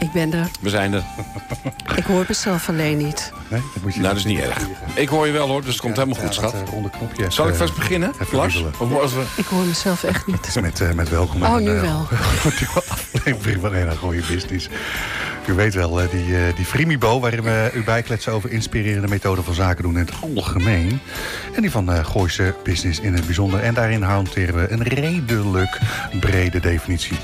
Ik ben er. We zijn er. Ik hoor mezelf alleen niet. Nee, dat moet je Nou, dat is niet erg. Ik hoor je wel hoor, dus het komt helemaal goed, schat. eh, ronde knopje. Zal ik Eh, vast beginnen, Lars? wiebelen. Of we... Ik hoor mezelf echt niet. Met, eh, met welkom Oh, nu een, wel. aflevering van Ena Gooie Business. U weet wel, die, eh, die Frimibo, waarin we u bijkletsen over inspirerende methoden van zaken doen in het algemeen. En die van eh Gooise Business in het bijzonder. En daarin hanteren we een redelijk brede definitie.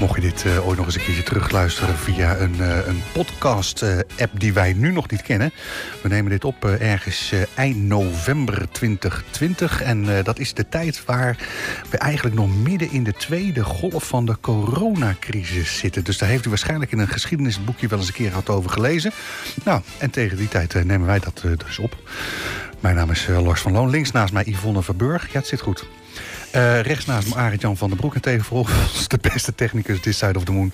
Mocht je dit eh, ooit nog eens een keertje terugluisteren via een, eh, een podcast-app die wij nu nog niet kennen. We nemen dit op eh, ergens eh, eind november 2020. En eh, dat is de tijd waar we eigenlijk nog midden in de tweede golf van de coronacrisis zitten. Dus daar heeft u waarschijnlijk in een geschiedenisboekje wel eens een keer gehad over gelezen. Nou, en tegen die tijd eh, nemen wij dat eh, dus op. Mijn naam is eh, Lars van Loon. Links naast mij Yvonne Verburg. Ja, het zit goed. Eh, rechts naast me Arend Jan van den Broek. En tegenover ons de beste technicus This Side of the Moon.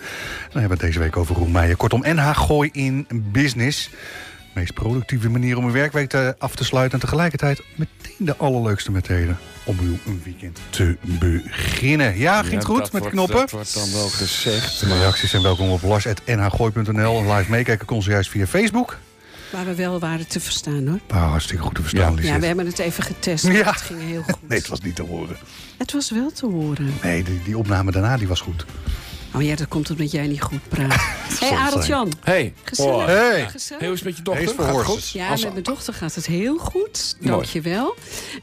Dan hebben we het deze week over Roel Meijer. Kortom, NH Gooi in Business. Meest productieve manier om een werkweek te, af te sluiten. En tegelijkertijd meteen de allerleukste methoden om uw weekend te beginnen. Ja, ging het Ja, goed met wordt- knoppen? Dat wordt dan wel gezegd. De reacties zijn welkom op lars.nhgooi.nl. En live meekijken kon ze juist via Facebook. Waar we wel waren te verstaan hoor. Ah, hartstikke goed te verstaan. Ja. Ja, we hebben het even getest. Ja. Het ging heel goed. Nee, het was niet te horen. Het was wel te horen. Nee, die, die opname daarna die was goed. Oh ja, dat komt omdat jij niet goed praat. Hé, hey, zal Arend zijn. Jan. Hey, Gezellig. oh. Hey. Gezellig. Hey, hoe is het met je dochter? Gaat het goed? Ja, Als- met mijn dochter gaat het heel goed. Dankjewel.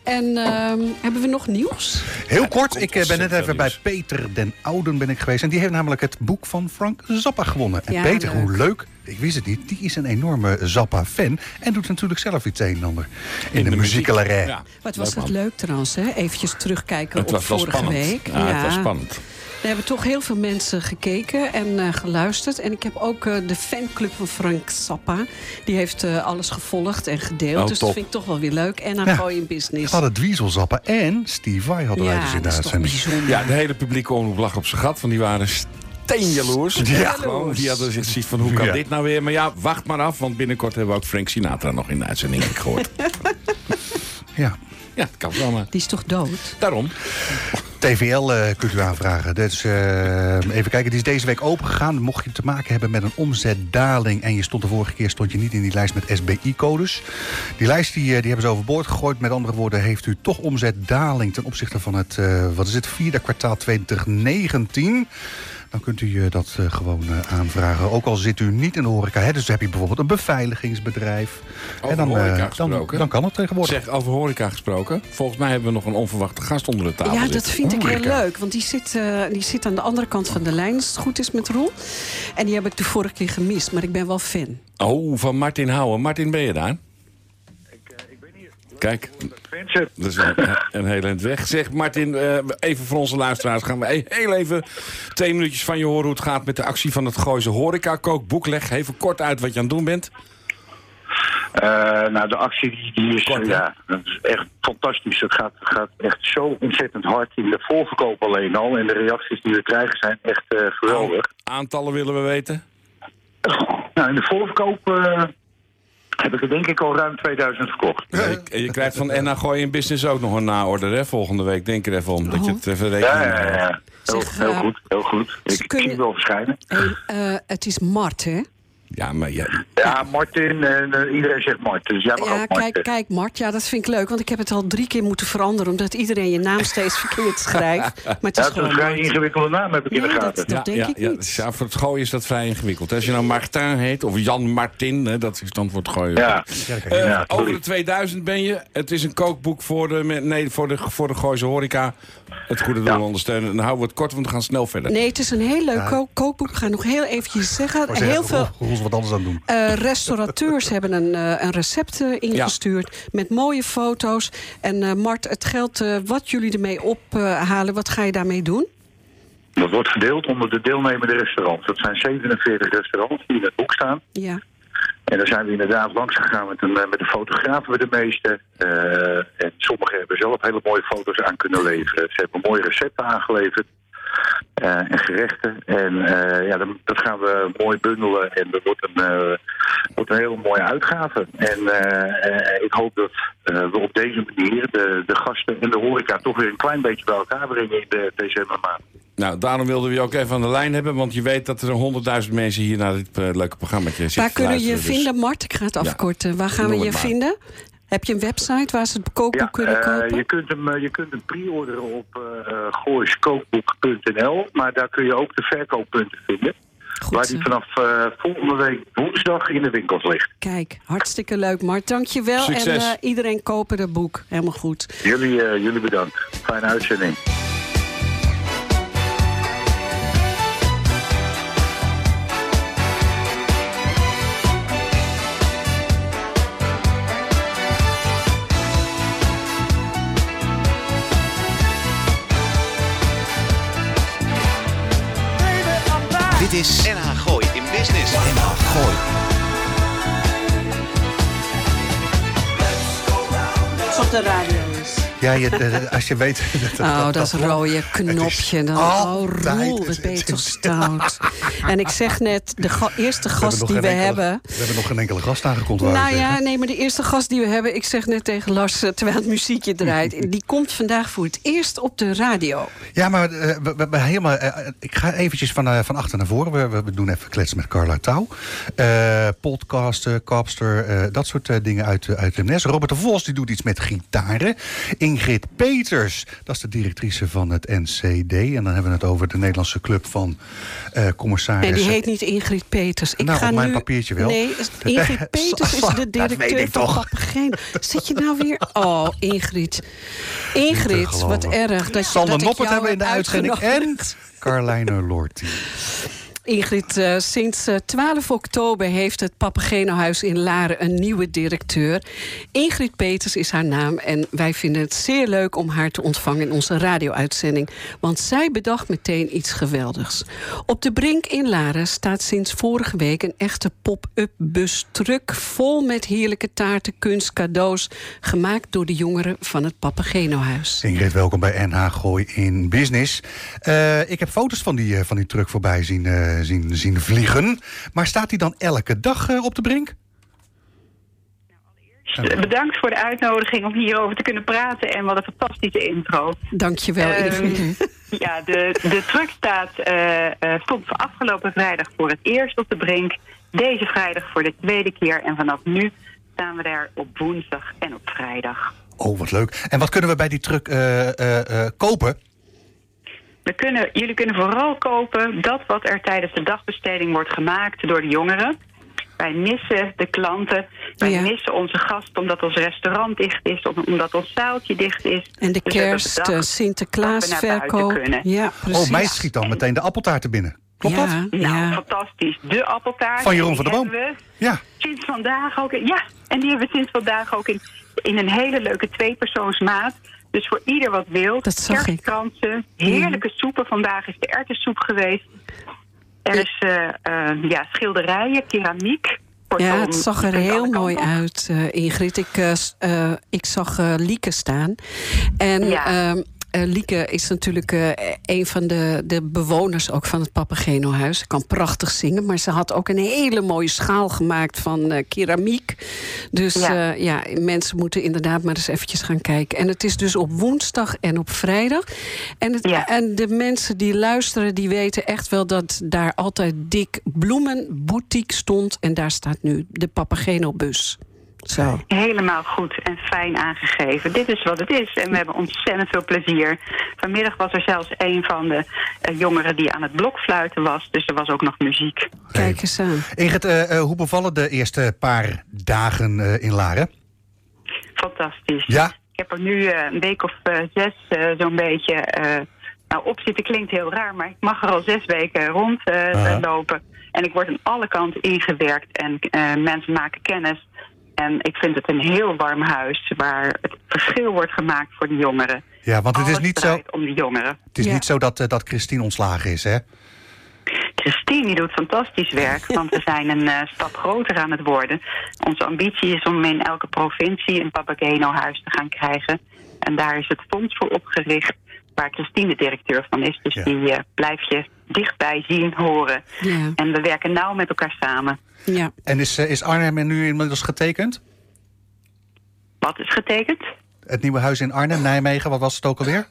En ehm, hebben we nog nieuws? Heel kort, ik eh, ben net even bij. Peter den Ouden ben ik geweest. En die heeft namelijk het boek van Frank Zappa gewonnen. En Ja, Peter, leuk. hoe leuk, ik wist het niet, die is een enorme Zappa-fan. En doet natuurlijk zelf iets een en ander in, de, de muziekelarij. Ja, Wat was leuk, het man. leuk trouwens, hè? Eventjes terugkijken Het op was vorige spannend. week. Ja, het was spannend. Er hebben toch heel veel mensen gekeken en eh, geluisterd. En ik heb ook eh, de fanclub van Frank Zappa. Die heeft eh, alles gevolgd en gedeeld. Oh, dus top. dat vind ik toch wel weer leuk. En aan Ja. Gooi in Business. We hadden Dweezil Zappa en Steve Vai hadden wij dus ja, in de uitzending. Ja, de hele publieke omroep lag op zijn gat, want die waren steenjaloers. Ja. Gewoon, die hadden zich zoiets van, hoe kan Ja. dit nou weer? Maar ja, wacht maar af, want binnenkort hebben we ook Frank Sinatra nog in de uitzending gehoord. Ja. Ja, dat kan wel, maar Die is toch dood? daarom. TVL eh, kunt u aanvragen. Dus, eh, even kijken, die is deze week opengegaan. Mocht je te maken hebben met een omzetdaling... en je stond de vorige keer stond je niet in die lijst met SBI-codes. Die lijst die, eh, die hebben ze overboord gegooid. Met andere woorden, heeft u toch omzetdaling... ten opzichte van het, eh, wat is het, vierde kwartaal 2019... Dan kunt u eh, dat eh, gewoon eh, aanvragen. Ook al zit u niet in de horeca. Hè? Dus heb je bijvoorbeeld een beveiligingsbedrijf. Over dan, eh, horeca dan, gesproken. dan kan het tegenwoordig. Zeg, over horeca gesproken. Volgens mij hebben we nog een onverwachte gast onder de tafel Ja, zitten. dat vind ik heel leuk. Want die zit, eh, die zit aan de andere kant van de lijn, als het goed is met Roel. En die heb ik de vorige keer gemist, maar ik ben wel fan. Oh, van Martin Houwen. Martin, ben je daar? Kijk, dat is een, een heel eind weg. Zeg Martin, eh, even voor onze luisteraars gaan we e- heel even twee minuutjes van je horen hoe het gaat met de actie van het Gooise Horeca Kookboek. Leg even kort uit wat je aan het doen bent. Eh, nou, de actie die, die is, Kort, ja, dat is echt fantastisch. Het gaat, gaat echt zo ontzettend hard in de voorverkoop alleen al. En de reacties die we krijgen zijn echt eh, geweldig. Aantallen willen we weten. Nou, in de voorverkoop heb ik er denk ik al ruim 2000 verkocht. Ja, je, je krijgt van NA Gooi in Business ook nog een naorder hè, volgende week. Denk er even om, dat je het even rekening Ja, ja, ja. Heel, Zeg, heel eh, goed, heel goed. ze Ik kunnen- zie wel verschijnen. En, eh, het is Mart, hè? Ja, maar ja, Ja, Martin, en eh, iedereen zegt Martin. Dus jij mag Ja, ook Martin. kijk, kijk, Mart. Ja, dat vind ik leuk. Want ik heb het al drie keer moeten veranderen. Omdat iedereen je naam steeds verkeerd schrijft. Maar het Ja, is het is een gewoon vrij Mart. ingewikkelde naam, heb ik in de gaten. dat- dat denk ja, ik ja, niet. ja, voor het gooien is dat vrij ingewikkeld. Als je nou Martin heet, of Jan Martin, hè, dat is dan voor het gooien. Ja, Eh, Ja, over de 2000 ben je. Het is een kookboek voor de, nee, voor de, voor de Gooise horeca. Het goede doel Ja. ondersteunen. Dan houden we het kort, want we gaan snel verder. Nee, het is een heel leuk ko- kookboek. Ik ga nog heel eventjes zeggen, Heel veel Wat anders aan doen. eh, restaurateurs hebben een, eh, een recept eh, ingestuurd. Met mooie foto's. En eh, Mart, het geld eh, wat jullie ermee ophalen, wat ga je daarmee doen? dat wordt verdeeld onder de deelnemende restaurants. Dat zijn 47 restaurants die in het boek staan. Ja. En daar zijn we inderdaad langs gegaan met een, met een fotograaf met de meeste. en sommigen hebben zelf hele mooie foto's aan kunnen leveren. Ze hebben mooie recepten aangeleverd. Uh, en gerechten. En uh, ja, dat gaan we mooi bundelen en dat wordt een, uh, wordt een hele mooie uitgave. En ik hoop dat we op deze manier de, de gasten en de horeca toch weer een klein beetje bij elkaar brengen in de decembermaand. Nou, daarom wilden we je ook even aan de lijn hebben, want je weet dat er honderdduizend mensen hier naar dit leuke programma zitten. Waar kunnen je dus... vinden, Mart? Ik ga het afkorten. Waar gaan we je vinden? Heb je een website waar ze het kookboek kunnen uh, kopen? Je kunt hem, je kunt hem pre-orderen op uh, gooiskookboek.nl. Maar daar kun je ook de verkooppunten vinden. Goed, waar die vanaf uh, volgende week woensdag in de winkels ligt. Kijk, hartstikke leuk Mart. Dankjewel. Succes. En iedereen kopen het boek. Helemaal goed. Jullie, jullie bedankt. Fijne uitzending. Dit is NH Gooi in Business. NH Gooi. Op de radio. Ja, je, als je weet... Dat, oh, dat, een rode knopje. Dan, oh, Roel, wat ben je toch stout. En ik zeg net, de eerste gast die we enkele, hebben... We hebben nog geen enkele gast aangekondigd. Nou ja, nee, maar de eerste gast die we hebben... Ik zeg net tegen Lars, terwijl het muziekje draait... die komt vandaag voor het eerst op de radio. Ja, maar uh, we, we, we, helemaal... Uh, ik ga eventjes van, uh, van achter naar voren. We, we, doen even kletsen met Carla Touw. podcasten, Capster, dat soort dingen uit, uit de NES. Robert de Vos die doet iets met gitaren. Ingrid Peters, dat is de directrice van het NCD. En dan hebben we het over de Nederlandse Club van uh, commissarissen. Nee, die heet niet Ingrid Peters. Ik nou, ga op mijn nu... papiertje wel. Nee, Ingrid Peters is de directeur van Papageen. Zit je nou weer... Oh, Ingrid. Ingrid, wat erg. Dat, Sander dat Noppert hebben we in de uitzending. En Carlijne Lorty. Ingrid, uh, sinds uh, 12 oktober heeft het Papagenohuis in Laren een nieuwe directeur. Ingrid Peters is haar naam en wij vinden het zeer leuk om haar te ontvangen in onze radio-uitzending. Want zij bedacht meteen iets geweldigs. Op de Brink in Laren staat sinds vorige week een echte pop-up bus truck vol met heerlijke taarten, kunst, cadeaus, gemaakt door de jongeren van het Papagenohuis. Ingrid, welkom bij NH Gooi in Business. Uh, ik heb foto's van die, van die truck voorbij zien zien, zien vliegen. Maar staat hij dan elke dag uh, op de brink? Nou, Bedankt voor de uitnodiging om hierover te kunnen praten. En wat een fantastische intro. Dankjewel. Um, ja, de, de truck staat, uh, uh, stond afgelopen vrijdag voor het eerst op de brink. Deze vrijdag voor de tweede keer. En vanaf nu staan we daar op woensdag en op vrijdag. Oh, wat leuk. En wat kunnen we bij die truck kopen? We kunnen, jullie kunnen vooral kopen dat wat er tijdens de dagbesteding wordt gemaakt door de jongeren. Wij missen de klanten. Wij Ja. missen onze gasten omdat ons restaurant dicht is. Omdat ons zaaltje dicht is. En de Dus kerst, eh, Sinterklaas dat we naar buiten verkoop. kunnen. Ja, precies. Oh, mij schiet dan meteen de appeltaart er binnen. Klopt ja, dat? Nou, ja. fantastisch. De appeltaart. Van Jeroen van der Boom. we Ja. Sinds vandaag ook. in- Ja, en die hebben we sinds vandaag ook in, in een hele leuke tweepersoonsmaat. Dus voor ieder wat wil. Dat zag ik. Heerlijke soepen. Vandaag is de erwtensoep geweest. Er is eh, eh, ja, schilderijen, keramiek. Ja, het zag er heel mooi op. uit, eh, Ingrid. Ik, ik zag Lieke staan. En Ja. Eh, Lieke is natuurlijk eh, een van de, de bewoners ook van het Papageno-huis. Ze kan prachtig zingen, maar ze had ook een hele mooie schaal gemaakt van eh, keramiek. Dus Ja. ja. ja, mensen moeten inderdaad maar eens eventjes gaan kijken. En het is dus op woensdag en op vrijdag. En, het, Ja. en de mensen die luisteren, die weten echt wel dat daar altijd dik bloemenboutique stond. En daar staat nu de Papageno-bus. Zo. Helemaal goed en fijn aangegeven. Dit is wat het is en we hebben ontzettend veel plezier. Vanmiddag was er zelfs een van de eh, jongeren die aan het blokfluiten was. Dus er was ook nog muziek. Kijk eens aan. Ingrid, eh, eh, hoe bevallen de eerste paar dagen eh, in Laren? Fantastisch. Ja? Ik heb er nu eh, een week of eh, zes zo'n beetje eh, nou, op zitten. Klinkt heel raar, maar ik mag er al zes weken rond eh, Aha. lopen. En ik word aan alle kanten ingewerkt en eh, mensen maken kennis. En ik vind het een heel warm huis waar het verschil wordt gemaakt voor de jongeren. Ja, want het is niet zo, om de jongeren. het is Ja. niet zo dat, eh, dat Christine ontslagen is, hè? Christine die doet fantastisch werk, want we zijn een eh, stap groter aan het worden. Onze ambitie is om in elke provincie een Papageno-huis te gaan krijgen. En daar is het fonds voor opgericht, waar Christine de directeur van is. Dus Ja. die eh, blijf je dichtbij zien, horen. Ja. En we werken nauw met elkaar samen. Ja. En is, eh, is Arnhem er nu inmiddels getekend? Wat is getekend? Het nieuwe huis in Arnhem, Nijmegen, wat was het ook alweer?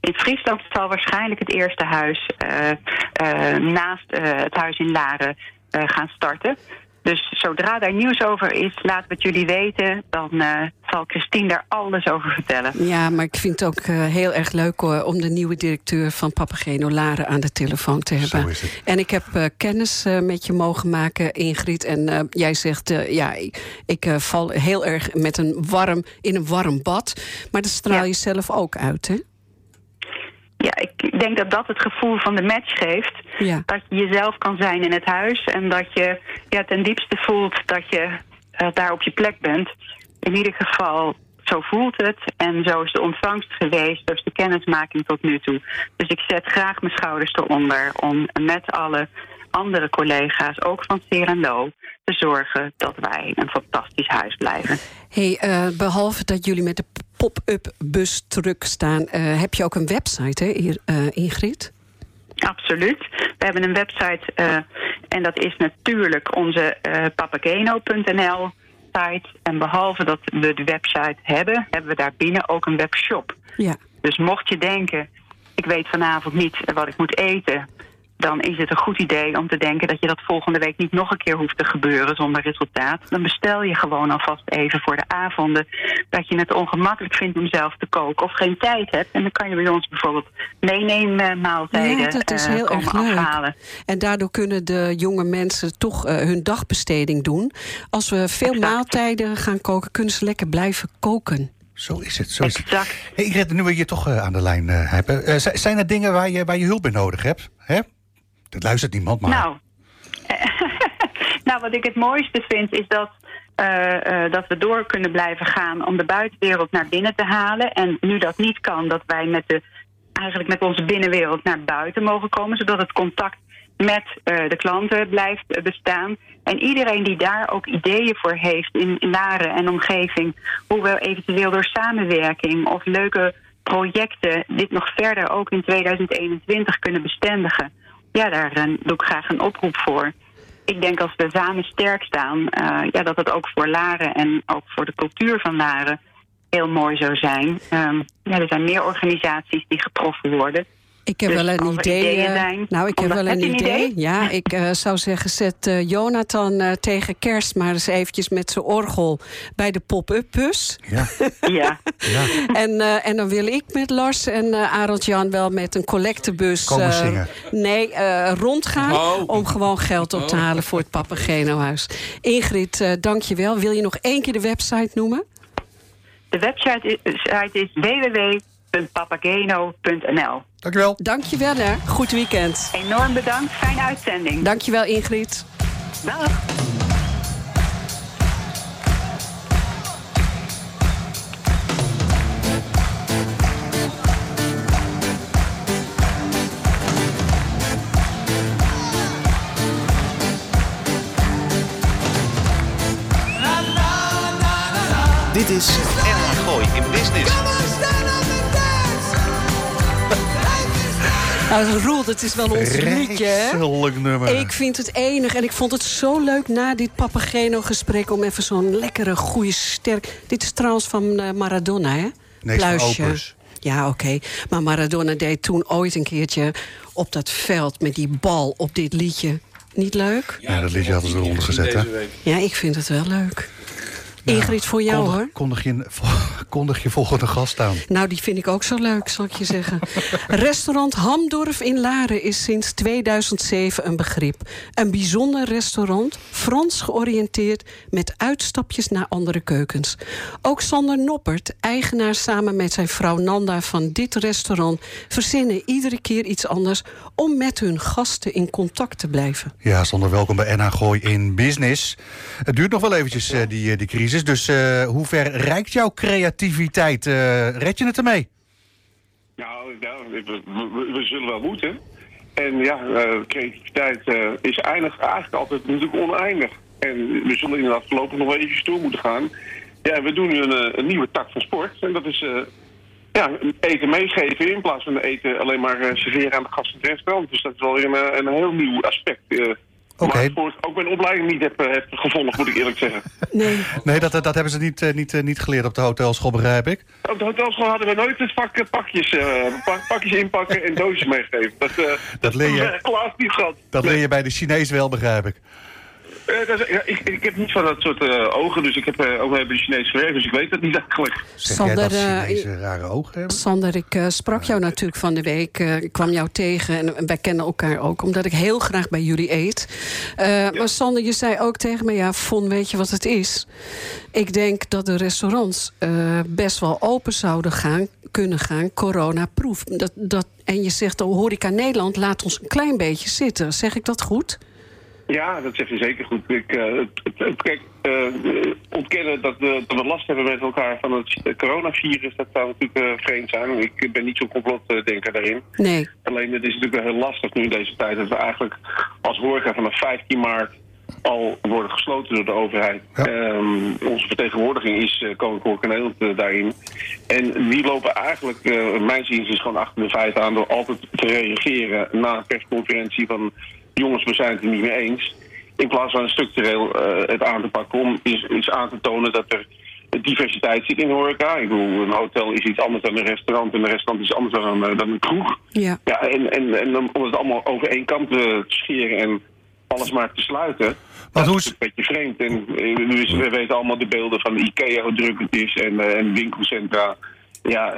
In Friesland zal waarschijnlijk het eerste huis eh, eh, naast eh, het huis in Laren eh, gaan starten. Dus zodra daar nieuws over is, laten we het jullie weten. Dan eh, zal Christine daar alles over vertellen. Ja, maar ik vind het ook eh, heel erg leuk hoor, om de nieuwe directeur van Papageno Laren aan de telefoon te hebben. Zo is het. En ik heb eh, kennis eh, met je mogen maken, Ingrid. En eh, jij zegt, eh, ja, ik, ik, eh, val heel erg met een warm, in een warm bad. Maar dat straal Ja. je zelf ook uit, hè? Ja, ik denk dat dat het gevoel van de match geeft. Ja. Dat je jezelf kan zijn in het huis. En dat je ja, ten diepste voelt dat je eh, daar op je plek bent. In ieder geval, zo voelt het. En zo is de ontvangst geweest. Zo is de kennismaking tot nu toe. Dus ik zet graag mijn schouders eronder. Om met alle andere collega's, ook van Serendo, te zorgen dat wij een fantastisch huis blijven. Hey, eh, behalve dat jullie met de pop-up bus truck staan, eh, heb je ook een website, hè, eh, Ingrid? Absoluut. We hebben een website eh, en dat is natuurlijk onze eh papageno.nl site. En behalve dat we de website hebben, hebben we daar binnen ook een webshop. Ja. Dus mocht je denken, ik weet vanavond niet wat ik moet eten... dan is het een goed idee om te denken dat je dat volgende week niet nog een keer hoeft te gebeuren zonder resultaat. Dan bestel je gewoon alvast even voor de avonden dat je het ongemakkelijk vindt om zelf te koken of geen tijd hebt. En dan kan je bij ons bijvoorbeeld meenemen maaltijden Ja, dat is eh, heel komen erg leuk. afhalen. En daardoor kunnen de jonge mensen toch eh, hun dagbesteding doen. Als we veel Exact. maaltijden gaan koken, kunnen ze lekker blijven koken. Zo is het, zo is het. Exact. Hey, Ingrid, nu we je toch eh, aan de lijn eh, hebben. eh, zijn er dingen waar je, waar je hulp bij nodig hebt? Hè? Dat luistert niemand, maar... Nou, nou, wat ik het mooiste vind is dat, eh, eh, dat we door kunnen blijven gaan om de buitenwereld naar binnen te halen. En nu dat niet kan, dat wij met de, eigenlijk met onze binnenwereld naar buiten mogen komen, zodat het contact met eh, de klanten blijft bestaan. En iedereen die daar ook ideeën voor heeft in Laren en omgeving, hoe we eventueel door samenwerking of leuke projecten dit nog verder ook in 2021 kunnen bestendigen. Ja, daar eh, doe ik graag een oproep voor. Ik denk als we samen sterk staan, eh, ja, dat het ook voor Laren en ook voor de cultuur van Laren heel mooi zou zijn. Ehm, ja, er zijn meer organisaties die getroffen worden. Ik heb Dus wel een idee. eh, nou, ik heb wel een idee. idee? Ja, ik eh, zou zeggen, zet eh, Jonathan eh, tegen kerst maar eens eventjes met zijn orgel bij de pop-up bus. Ja, Ja, ja. En, eh, en dan wil ik met Lars en eh Arend Jan wel met een collectebus Komen zingen. nee, eh, rondgaan Oh. om gewoon geld op te halen voor het Papageno-huis. Ingrid, eh, dank je wel. Wil je nog één keer de website noemen? de website is, is www.papageno.nl. Dankjewel. Dank je wel, hè. Goed weekend. Enorm bedankt, fijne uitzending. Dank je wel, Ingrid. Dag. Dit is NH Gooi in Business. Nou, Roel, dat is wel ons liedje, hè? Vreselijk nummer. Ik vind het enig en ik vond het zo leuk na dit Papageno-gesprek... om even zo'n lekkere, goede, sterk... Dit is trouwens van eh, Maradona, hè? Nee, Pluisje. Opus. Ja, oké. Maar Maradona deed toen ooit een keertje op dat veld... met die bal op dit liedje. Niet leuk? Ja, dat liedje hadden ze eronder gezet, hè? Ja, ik vind het wel leuk. Ingrid, voor jou, kondig, hoor. Kondig je, kondig je volgende gast aan. Nou, die vind ik ook zo leuk, zal ik je zeggen. restaurant Hamdorf in Laren is sinds 2007 een begrip. Een bijzonder restaurant, Frans georiënteerd... met uitstapjes naar andere keukens. Ook Sander Noppert, eigenaar samen met zijn vrouw Nanda... van dit restaurant, verzinnen iedere keer iets anders... om met hun gasten in contact te blijven. Ja, Sander, welkom bij NH Gooi in Business. Het duurt nog wel eventjes, eh, die, eh, die crisis. Dus eh, hoe ver reikt jouw creativiteit? Eh, red je het ermee? Nou, we, zullen wel moeten. En ja, uh, creativiteit uh, is eindig, eigenlijk altijd natuurlijk oneindig. En we zullen inderdaad voorlopig nog wel even toe moeten gaan. Ja, we doen nu een, nieuwe tak van sport. En dat is uh, ja, eten meegeven in plaats van eten alleen maar serveren aan de gasten restaurant. Dus dat is wel een, een heel nieuw aspect. Oké. Maar ook mijn opleiding niet heb, heb gevolgd, moet ik eerlijk zeggen. Nee, nee dat, dat hebben ze niet, uh, niet, uh, niet geleerd op de hotelschool, begrijp ik. Op de hotelschool hadden we nooit het vak pakjes, uh, pak, pakjes inpakken en doosjes meegeven. Dat, dat leer je, Klaas niet gehad. Dat leer je bij de Chinees wel, begrijp ik. Uh, dat ja, ik, ik heb niet van dat soort uh, ogen, dus ik heb uh, ook bij de Chinees gewerkt, dus ik weet het niet eigenlijk. Zeg Sander, dat rare ogen hebben? Sander, ik sprak jou natuurlijk van de week, ik kwam jou tegen en wij kennen elkaar ook, omdat ik heel graag bij jullie eet. Ja. Maar Sander, je zei ook tegen me, ja, Von, weet je wat het is? Ik denk dat de restaurants best wel open zouden gaan, kunnen gaan, coronaproof. Dat, dat, en je zegt, oh, Horeca Nederland, laat ons een klein beetje zitten. Zeg ik dat goed? Ja, dat zeg je zeker goed. Ik, uh, het, kijk, uh, ontkennen dat we, dat we last hebben met elkaar van het coronavirus, dat zou natuurlijk uh, vreemd zijn. Ik ben niet zo'n complotdenker daarin. Nee. Alleen het is natuurlijk wel heel lastig nu in deze tijd dat we eigenlijk als horeca vanaf 15 maart al worden gesloten door de overheid. Ja. Um, onze vertegenwoordiging is uh, Koninklijke Nederland uh, daarin. En die lopen eigenlijk, uh, mijn zin is gewoon achter de feiten aan door altijd te reageren na een persconferentie van jongens, we zijn het er niet mee eens. In plaats van structureel uh, het aan te pakken om is, is aan te tonen dat er diversiteit zit in de horeca. Ik bedoel, een hotel is iets anders dan een restaurant en een restaurant is anders dan, uh, dan een kroeg. Ja. ja en, en, en om het allemaal over één kant te scheren en alles maar te sluiten. Maar hoe is een beetje vreemd. En dus, we weten allemaal de beelden van de IKEA, hoe druk het is en, en winkelcentra. Ja,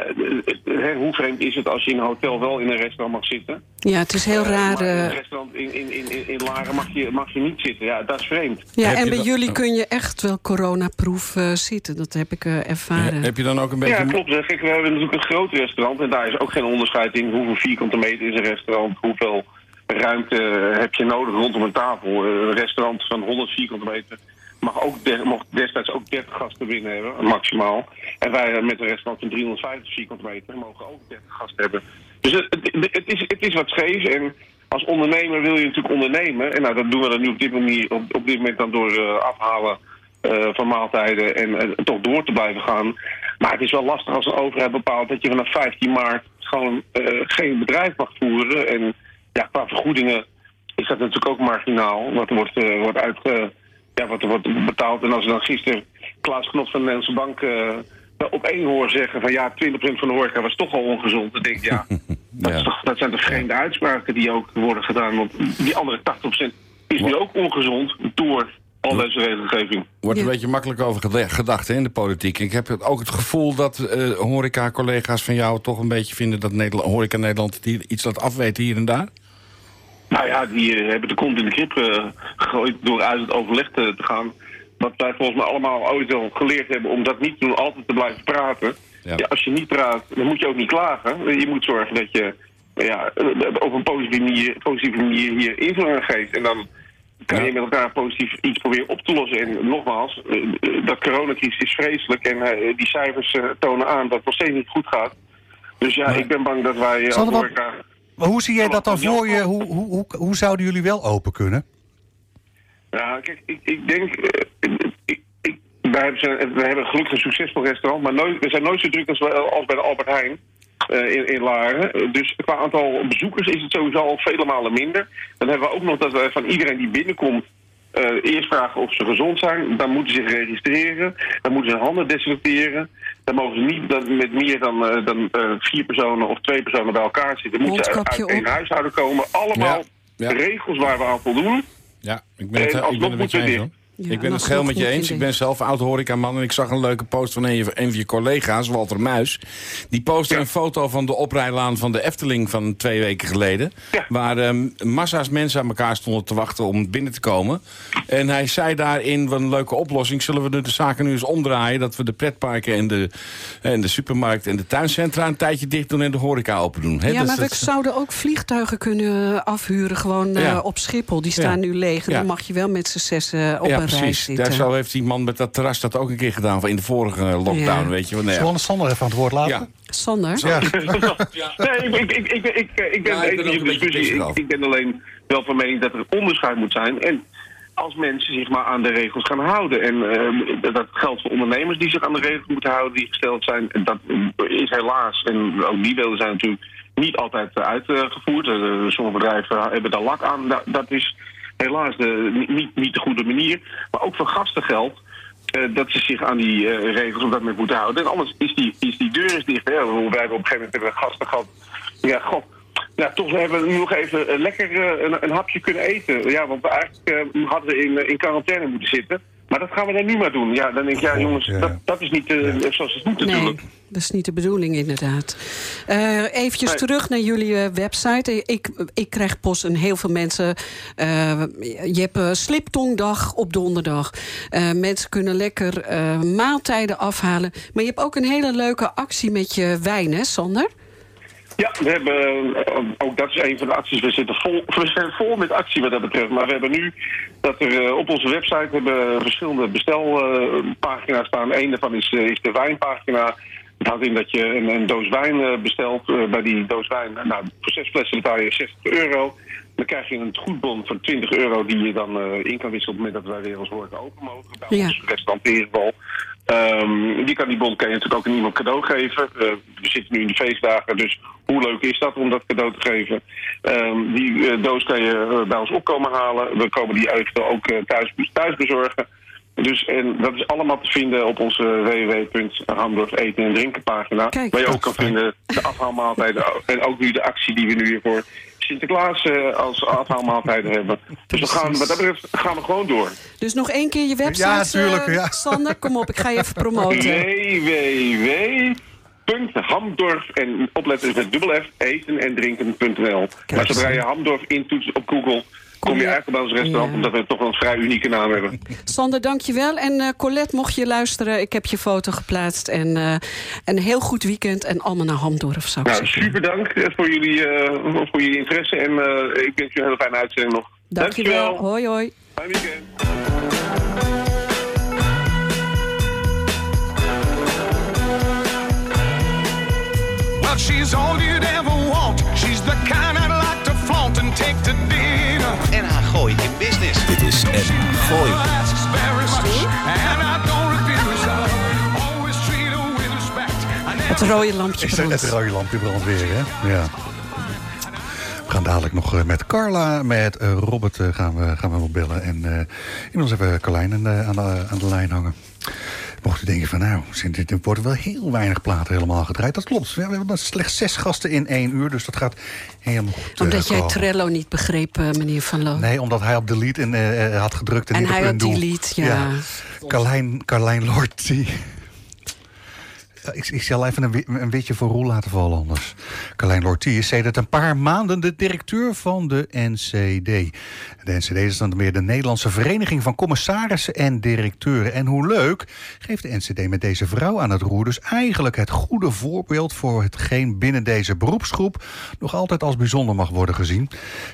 hoe vreemd is het als je in een hotel wel in een restaurant mag zitten? Ja, het is heel uh, raar. in een restaurant in, in, in, in Laren mag je, mag je niet zitten. Ja, dat is vreemd. Ja, heb en bij jullie kun je echt wel coronaproof uh, zitten. Dat heb ik uh, ervaren. Ja, heb je dan ook een beetje... Ja, klopt. Kijk, we hebben natuurlijk een groot restaurant. En daar is ook geen onderscheid in hoeveel vierkante meter is een restaurant. Hoeveel ruimte heb je nodig rondom een tafel. Een restaurant van 100 vierkante meter mag ook mocht destijds ook 30 gasten binnen hebben, maximaal. En wij met een restaurant van 350 vierkante meter mogen ook 30 gasten hebben. Dus het, het, is, het is wat scheef en als ondernemer wil je natuurlijk ondernemen. En nou, dat doen we dan nu op dit, op, op dit moment dan door uh, afhalen uh, van maaltijden en uh, toch door te blijven gaan. Maar het is wel lastig als een overheid bepaalt dat je vanaf 15 maart gewoon geen bedrijf mag voeren. En ja, qua vergoedingen is dat natuurlijk ook marginaal. Wat wordt, wordt uitge ja, wat er wordt betaald. En als we dan gisteren Klaas Knot van de Nederlandse Bank uh, op één hoor zeggen van ja, 20% van de horeca was toch al ongezond. Dan denk ik, ja, dat. Toch, dat zijn toch vreemde uitspraken die ook worden gedaan. Want die andere 80% is nu ook ongezond door al deze regelgeving. Wordt een ja. beetje makkelijk over gedacht hè, in de politiek. Ik heb ook het gevoel dat uh, horeca-collega's van jou toch een beetje vinden... dat Nederland, horeca Nederland iets laat afweten hier en daar? Nou ja, die uh, hebben de kont in de krip uh, gegooid door uit het overleg te, te, gaan. Wat wij volgens mij allemaal ooit wel geleerd hebben om dat niet te doen, altijd te blijven praten. Ja. Ja, als je niet praat, dan moet je ook niet klagen. Je moet zorgen dat je ja, op een positieve manier, positieve manier hier invulling aan geeft. En dan kan je met elkaar positief iets proberen op te lossen. En nogmaals, dat coronacrisis is vreselijk. En die cijfers tonen aan dat het nog steeds niet goed gaat. Dus ja, ik ben bang dat wij als horeca... Maar hoe zie jij dat dan voor je? Hoe, hoe, hoe, hoe zouden jullie wel open kunnen? Ja, kijk, ik, ik denk... Uh, ik, ik, wij, hebben, wij hebben gelukkig een succesvol restaurant, maar nooit, we zijn nooit zo druk als, als bij de Albert Heijn. Uh, in, in Laren. Dus qua aantal bezoekers is het sowieso al vele malen minder. Dan hebben we ook nog dat we van iedereen die binnenkomt... Uh, eerst vragen of ze gezond zijn. Dan moeten ze zich registreren. Dan moeten ze hun handen desinfecteren. Dan mogen ze niet dan, met meer dan, uh, dan uh, vier personen of twee personen bij elkaar zitten. Dan moeten ze uit één huishouden komen. Allemaal ja, ja. regels waar we aan voldoen. Ja, ik ben het, en ik ben het met je eens. Ja, ik ben het geheel met je eens. Ik ben zelf oud horecaman en ik zag een leuke post van een, een van je collega's, Walter Muis. Die postte ja. een foto van de oprijlaan van de Efteling van twee weken geleden. Ja. Waar um, massa's mensen aan elkaar stonden te wachten om binnen te komen. En hij zei daarin, wat een leuke oplossing, zullen we de zaken nu eens omdraaien. Dat we de pretparken en de, en de supermarkt en de tuincentra een tijdje dicht doen en de horeca open doen. He, ja, dus maar dat, we zouden ook vliegtuigen kunnen afhuren gewoon uh, op Schiphol. Die staan nu leeg dan mag je wel met z'n zes uh, op rij precies. zitten. Daar zo heeft die man met dat terras dat ook een keer gedaan van in de vorige lockdown, Ja. weet je wel. Nee, Zullen we Sander even aan het woord laten? ja. Sander? Ja. Nee, ik, ik, ik, ik, ik, ik ben Ja, ik in discussie. ben alleen wel van mening dat er onderscheid moet zijn. En als mensen zich maar aan de regels gaan houden. En eh, dat geldt voor ondernemers die zich aan de regels moeten houden die gesteld zijn. En dat is helaas, en ook die willen zijn natuurlijk niet altijd eh, uitgevoerd. Eh, sommige bedrijven hebben daar lak aan. Dat, dat is helaas de, niet, niet de goede manier. Maar ook voor gasten geldt eh, dat ze zich aan die eh, regels op dat moment moeten houden. En anders is die, is die deur is dicht. Hè? Wij hebben op een gegeven moment hebben gasten gehad. Ja, god. Ja, toch hebben we nu nog even eh, lekker een, een hapje kunnen eten. Ja, want eigenlijk hadden we in, in quarantaine moeten zitten. Maar dat gaan we dan nu maar doen. Ja, dan denk ik, ja jongens, Ja. dat, dat is niet eh, zoals het moet Nee, natuurlijk. dat is niet de bedoeling inderdaad. Eh eventjes Nee. terug naar jullie eh, website. Ik, ik krijg post en heel veel mensen... eh, je hebt sliptongdag op donderdag. Eh, mensen kunnen lekker eh, maaltijden afhalen. Maar je hebt ook een hele leuke actie met je wijn, hè Sander? Ja, we hebben, eh, ook dat is een van de acties. We zitten vol, we zijn vol met actie wat dat betreft. Maar we hebben nu dat er eh, op onze website hebben verschillende bestelpagina's staan. Eén daarvan is, eh, is de wijnpagina. Het houdt in dat je een, een doos wijn bestelt. Bij die doos wijn, nou, voor zes flessen betaal je 60 euro. Dan krijg je een goedbon van 20 euro die je dan in kan wisselen op het moment dat wij weer als horeca open mogen. Bij Ja. ons restaurant Ehm, die kan die bon kan je natuurlijk ook aan iemand cadeau geven. Eh, we zitten nu in de feestdagen, dus hoe leuk is dat om dat cadeau te geven? Ehm, die eh, doos kan je eh, bij ons opkomen halen. We komen die eventueel ook thuis, thuis bezorgen. Dus en dat is allemaal te vinden op onze www.hamdorf eten en drinken pagina. Kijk, waar je ook kan fijn. vinden de afhaalmaaltijden. En ook nu de actie die we nu hier voor Sinterklaas eh, als afhaalmaaltijden hebben. Dus we gaan, wat dat betreft gaan we gewoon door. Dus nog één keer je website, Ja, tuurlijk, eh, ja. Sander. Kom op, ik ga je even promoten. www.hamdorf en opletten is met dubbel F, eten en drinken.nl. Maar zodra je Hamdorf intoetst op Google, kom je eigenlijk bij ons restaurant, Ja. omdat we toch wel een vrij unieke naam hebben. Sander, dankjewel. En eh, Colette, mocht je luisteren, ik heb je foto geplaatst. En eh, een heel goed weekend en allemaal naar Hamdorf, zou ik Nou, zeggen. super dank eh, voor jullie, eh, voor jullie interesse en eh, ik wens jullie een hele fijne uitzending nog. Dankjewel. Hoi, hoi. Fijn weekend. She's all you'd ever want. She's the kind I'd like to flaunt and take to dinner. NH Gooi in Business. Dit is NH Gooi. Het rode lampje Is er brandt. het rode lampje brandt weer, hè? Ja. We gaan dadelijk nog eh, met Carla, met eh, Robert eh, gaan, we, gaan we wel bellen. En uh, inmiddels hebben we Carlijn aan de, aan, de, aan de lijn hangen. Mocht u denken van nou, er worden wel heel weinig platen helemaal gedraaid. Dat klopt. We hebben slechts zes gasten in één uur, dus dat gaat helemaal goed. eh, Omdat jij. Trello niet begreep, eh, meneer Van Loo. Nee, omdat hij op delete en, eh, had gedrukt en, En niet hij op had delete, ja. Carlijn, Carlijn Lortie. Ja, Ik, ik zal even een, een witje voor Roel laten vallen anders. Carlijn Lortie is sedert een paar maanden de directeur van de NCD. De NCD is dan weer de Nederlandse Vereniging van Commissarissen en Directeuren. En hoe leuk geeft de NCD met deze vrouw aan het roer... dus eigenlijk het goede voorbeeld voor hetgeen binnen deze beroepsgroep... nog altijd als bijzonder mag worden gezien.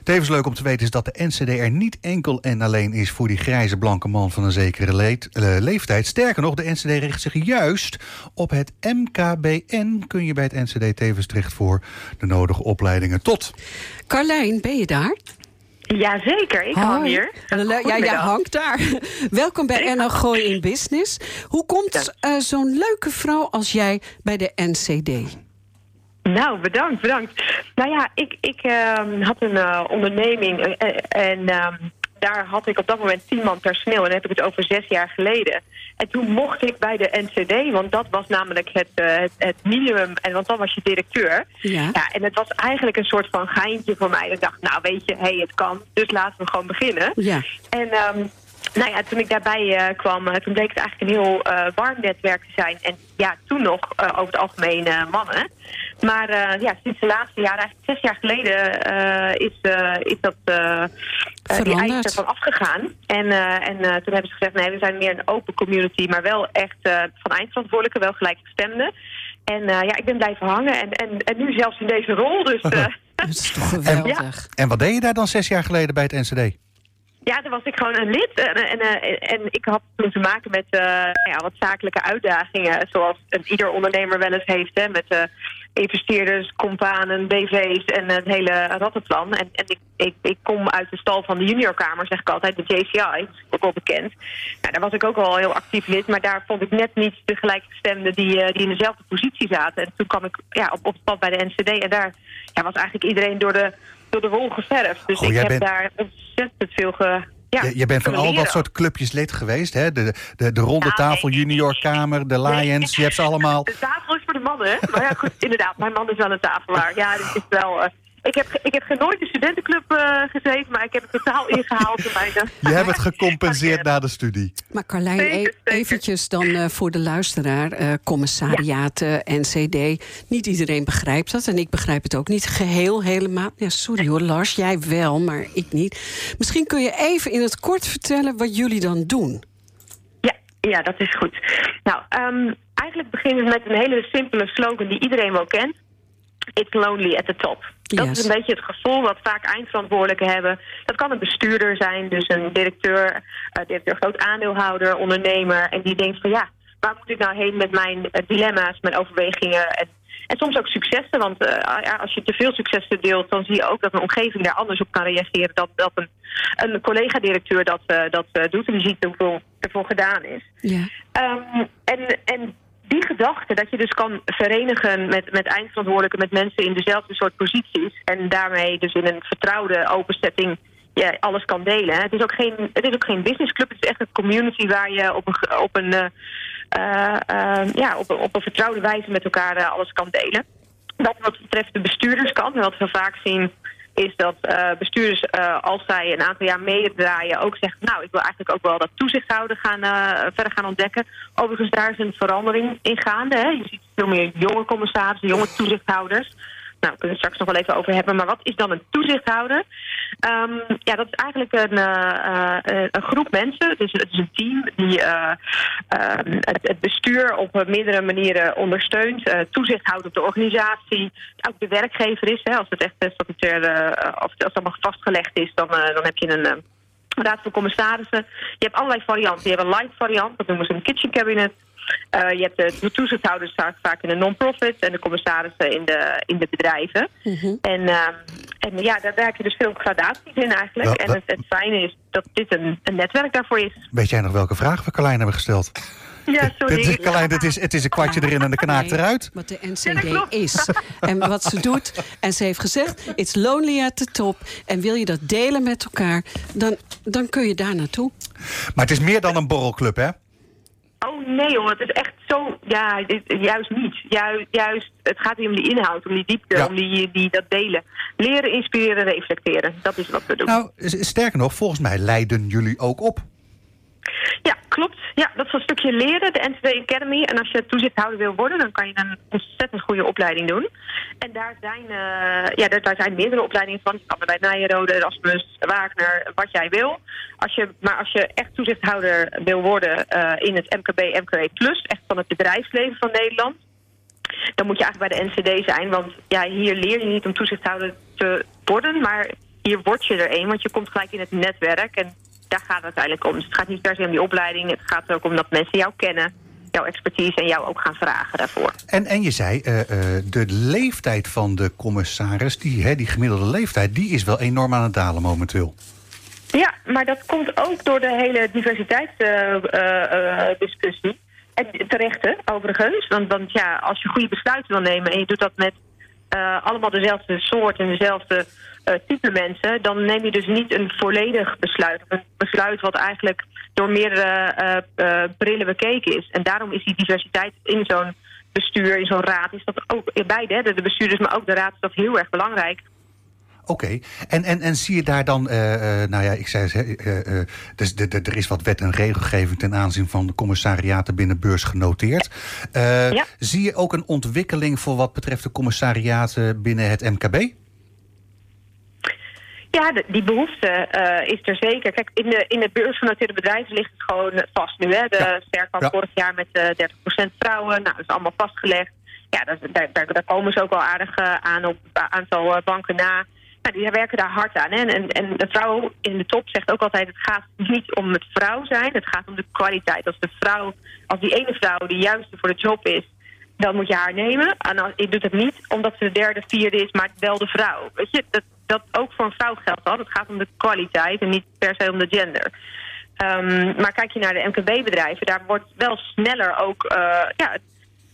Tevens leuk om te weten is dat de NCD er niet enkel en alleen is... voor die grijze blanke man van een zekere eh, leeftijd. Sterker nog, de NCD richt zich juist op het MKBN... kun je bij het NCD tevens terecht voor de nodige opleidingen tot... Carlijn, ben je daar? Jazeker, ik hang hier. Ja, jij hangt daar. Welkom bij NL Gooi in Business. Hoe komt eh, zo'n leuke vrouw als jij bij de NCD? Nou, bedankt, bedankt. Nou ja, ik, ik ehm, had een eh, onderneming eh, en ehm, daar had ik op dat moment tien man personeel. En dan heb ik het over zes jaar geleden. En toen mocht ik bij de NCD, want dat was namelijk het, eh, het, het minimum. En want dan was je directeur. Ja. Ja, en het was eigenlijk een soort van geintje voor mij. Ik dacht, nou weet je, hey, het kan, dus laten we gewoon beginnen. Ja. En ehm, nou ja, toen ik daarbij eh, kwam, eh, toen bleek het eigenlijk een heel warm netwerk te zijn. En ja, toen nog over het algemeen mannen. Maar eh, ja, sinds de laatste jaren, eigenlijk zes jaar geleden, eh, is, eh, is dat die Veranderd. eis ervan afgegaan. En, eh, en eh, toen hebben ze gezegd, nee, we zijn meer een open community, maar wel echt eh, van eindverantwoordelijke, wel gelijkgestemden. En eh, ja, ik ben blijven hangen en, en, en nu zelfs in deze rol. Dus eh, Dat is toch geweldig. En wat deed je daar dan zes jaar geleden bij het NCD? Ja, daar was ik gewoon een lid. En, en, eh, en ik had toen te maken met eh, ja, wat zakelijke uitdagingen. Zoals een, ieder ondernemer wel eens heeft. Hè, met eh, investeerders, companen, BV's en het hele rattenplan. En, en ik, ik, ik kom uit de stal van de juniorkamer, zeg ik altijd, de JCI. Ook wel bekend. Nou, daar was ik ook al heel actief lid. Maar daar vond ik net niet de gelijkgestemden die, eh, die in dezelfde positie zaten. En toen kwam ik ja, op, op het pad bij de NCD. En daar ja, was eigenlijk iedereen door de, door de wol geverfd. Dus Oh, ik heb bent- daar ontzettend veel ge... Ja, je, je bent van al dat soort clubjes lid geweest, hè? De, de, de ronde Ja, tafel, juniorkamer, de Lions, je hebt ze allemaal. De tafel is voor de mannen, hè? Maar ja, goed, inderdaad, mijn man is wel een tafelaar. Ja, dit is wel... eh, ik heb, ik heb geen nooit de studentenclub eh, gezeten, maar ik heb het totaal ingehaald. eh, Je hebt het gecompenseerd na de studie. Maar Carlijn, Zeker, e- zeker. eventjes dan eh, voor de luisteraar. eh, commissariaten, NCD. Niet iedereen begrijpt dat. En ik begrijp het ook niet geheel helemaal. Ja, sorry hoor, Lars, jij wel, maar ik niet. Misschien kun je even in het kort vertellen wat jullie dan doen. Ja, ja, dat is goed. Nou, ehm, eigenlijk beginnen we met een hele simpele slogan die iedereen wel kent. It's lonely at the top. Dat Yes. is een beetje het gevoel wat vaak eindverantwoordelijken hebben. Dat kan een bestuurder zijn, dus een directeur, eh, directeur groot aandeelhouder, ondernemer. En die denkt van ja, waar moet ik nou heen met mijn eh, dilemma's, mijn overwegingen en, en soms ook successen. Want eh, ja, als je te veel successen deelt, dan zie je ook dat een omgeving daar anders op kan reageren. Dat, dat een, een collega-directeur dat, dat doet en die ziet hoeveel ervoor gedaan is. Ja. Ehm, en, en die gedachte dat je dus kan verenigen met, met eindverantwoordelijken, met mensen in dezelfde soort posities. En daarmee dus in een vertrouwde open setting ja, alles kan delen. Het is ook geen, het is ook geen businessclub, het is echt een community waar je op een, op een, eh, eh, eh, ja, op, op een vertrouwde wijze met elkaar alles kan delen. Dat wat betreft de bestuurderskant, wat we vaak zien is dat eh, bestuurders, eh, als zij een aantal jaar meedraaien, ook zeggen... nou, ik wil eigenlijk ook wel dat toezichthouder gaan, eh, verder gaan ontdekken. Overigens, daar is een verandering in gaande. Hè. Je ziet veel meer jonge commissarissen, jonge toezichthouders. Nou, we kunnen het straks nog wel even over hebben. Maar wat is dan een toezichthouder? Ehm, ja, dat is eigenlijk een, eh, eh, een groep mensen. Is, het is een team die eh, ehm, het, het bestuur op meerdere manieren ondersteunt. toezicht houdt op de organisatie. Ook de werkgever is. Hè, als het echt statutair, als het allemaal vastgelegd is, dan, dan heb je een... Raad van Commissarissen. Je hebt allerlei varianten. Je hebt een light variant, dat noemen ze een kitchen cabinet. Eh, je hebt de, de toezichthouders vaak, vaak in een non-profit en de commissarissen in de, in de bedrijven. En, ehm, en ja, daar, daar heb je dus veel gradaties in eigenlijk. En het, het fijne is dat dit een, een netwerk daarvoor is. Weet jij nog welke vraag we Carlijn hebben gesteld? Ja, sorry. Dit is, Carlijn, het is, het is een kwartje erin en de kanaak Nee, eruit. Wat de NCD is. En wat ze doet. En ze heeft gezegd, it's lonely at the top. En wil je dat delen met elkaar, dan, dan kun je daar naartoe. Maar het is meer dan een borrelclub, hè? Oh nee hoor, het is echt zo... Ja, juist niet. Juist, juist, het gaat hier om die inhoud, om die diepte, Ja. om die, die, dat delen. Leren, inspireren, reflecteren. Dat is wat we doen. Nou, sterker nog, volgens mij leiden jullie ook op. Ja, klopt. Ja, dat is een stukje leren, de NCD Academy. En als je toezichthouder wil worden, dan kan je een ontzettend goede opleiding doen. En daar zijn, eh, ja, daar, zijn meerdere opleidingen van. Je kan bij Nijrode, Erasmus, Wagner, wat jij wil. Als je, maar als je echt toezichthouder wil worden eh, in het MKB, MKB Plus, echt van het bedrijfsleven van Nederland, dan moet je eigenlijk bij de NCD zijn. Want ja, hier leer je niet om toezichthouder te worden, maar hier word je er een, want je komt gelijk in het netwerk. En daar gaat het uiteindelijk om. Dus het gaat niet per se om die opleiding. Het gaat er ook om dat mensen jou kennen, jouw expertise en jou ook gaan vragen daarvoor. En, en je zei, eh, eh, de leeftijd van de commissaris, die, hè, die gemiddelde leeftijd, die is wel enorm aan het dalen momenteel. Ja, maar dat komt ook door de hele diversiteitsdiscussie. en terecht, hè, overigens. Want, want ja, als je goede besluiten wil nemen en je doet dat met eh, allemaal dezelfde soort en dezelfde type mensen, dan neem je dus niet een volledig besluit. Een besluit wat eigenlijk door meerdere eh, eh, brillen bekeken is. En daarom is die diversiteit in zo'n bestuur, in zo'n raad, is dat ook beide, de de bestuurders, maar ook de raad, is dat heel erg belangrijk. Oké, en, en, en zie je daar dan, eh, eh, nou ja, ik zei het, eh, eh, dus de, de, er is wat wet en regelgeving ten aanzien van de commissariaten binnen beurs genoteerd. Eh, Ja. Zie je ook een ontwikkeling voor wat betreft de commissariaten binnen het MKB? Ja, de- die behoefte eh, is er zeker. Kijk, in de, in de beursgenoteerde bedrijven ligt het gewoon eh, vast nu. Hè? De Ja. Ja. vorig jaar met eh 30% vrouwen. Nou, dat is allemaal vastgelegd. Ja, dat, daar, daar, daar komen ze ook wel aardig aan op een aantal banken na. nou, die werken daar hard aan. Hè? En, en, de vrouw in de top zegt ook altijd... het gaat niet om het vrouw zijn, het gaat om de kwaliteit. Als de vrouw, als die ene vrouw de juiste voor de job is... dan moet je haar nemen. En dan, je doet het niet omdat ze de derde, vierde is, maar wel de vrouw. Weet je, dat, dat ook voor een vrouw geldt dat. Het gaat om de kwaliteit en niet per se om de gender. Ehm, maar kijk je naar de MKB-bedrijven, daar wordt wel sneller ook... eh, ja,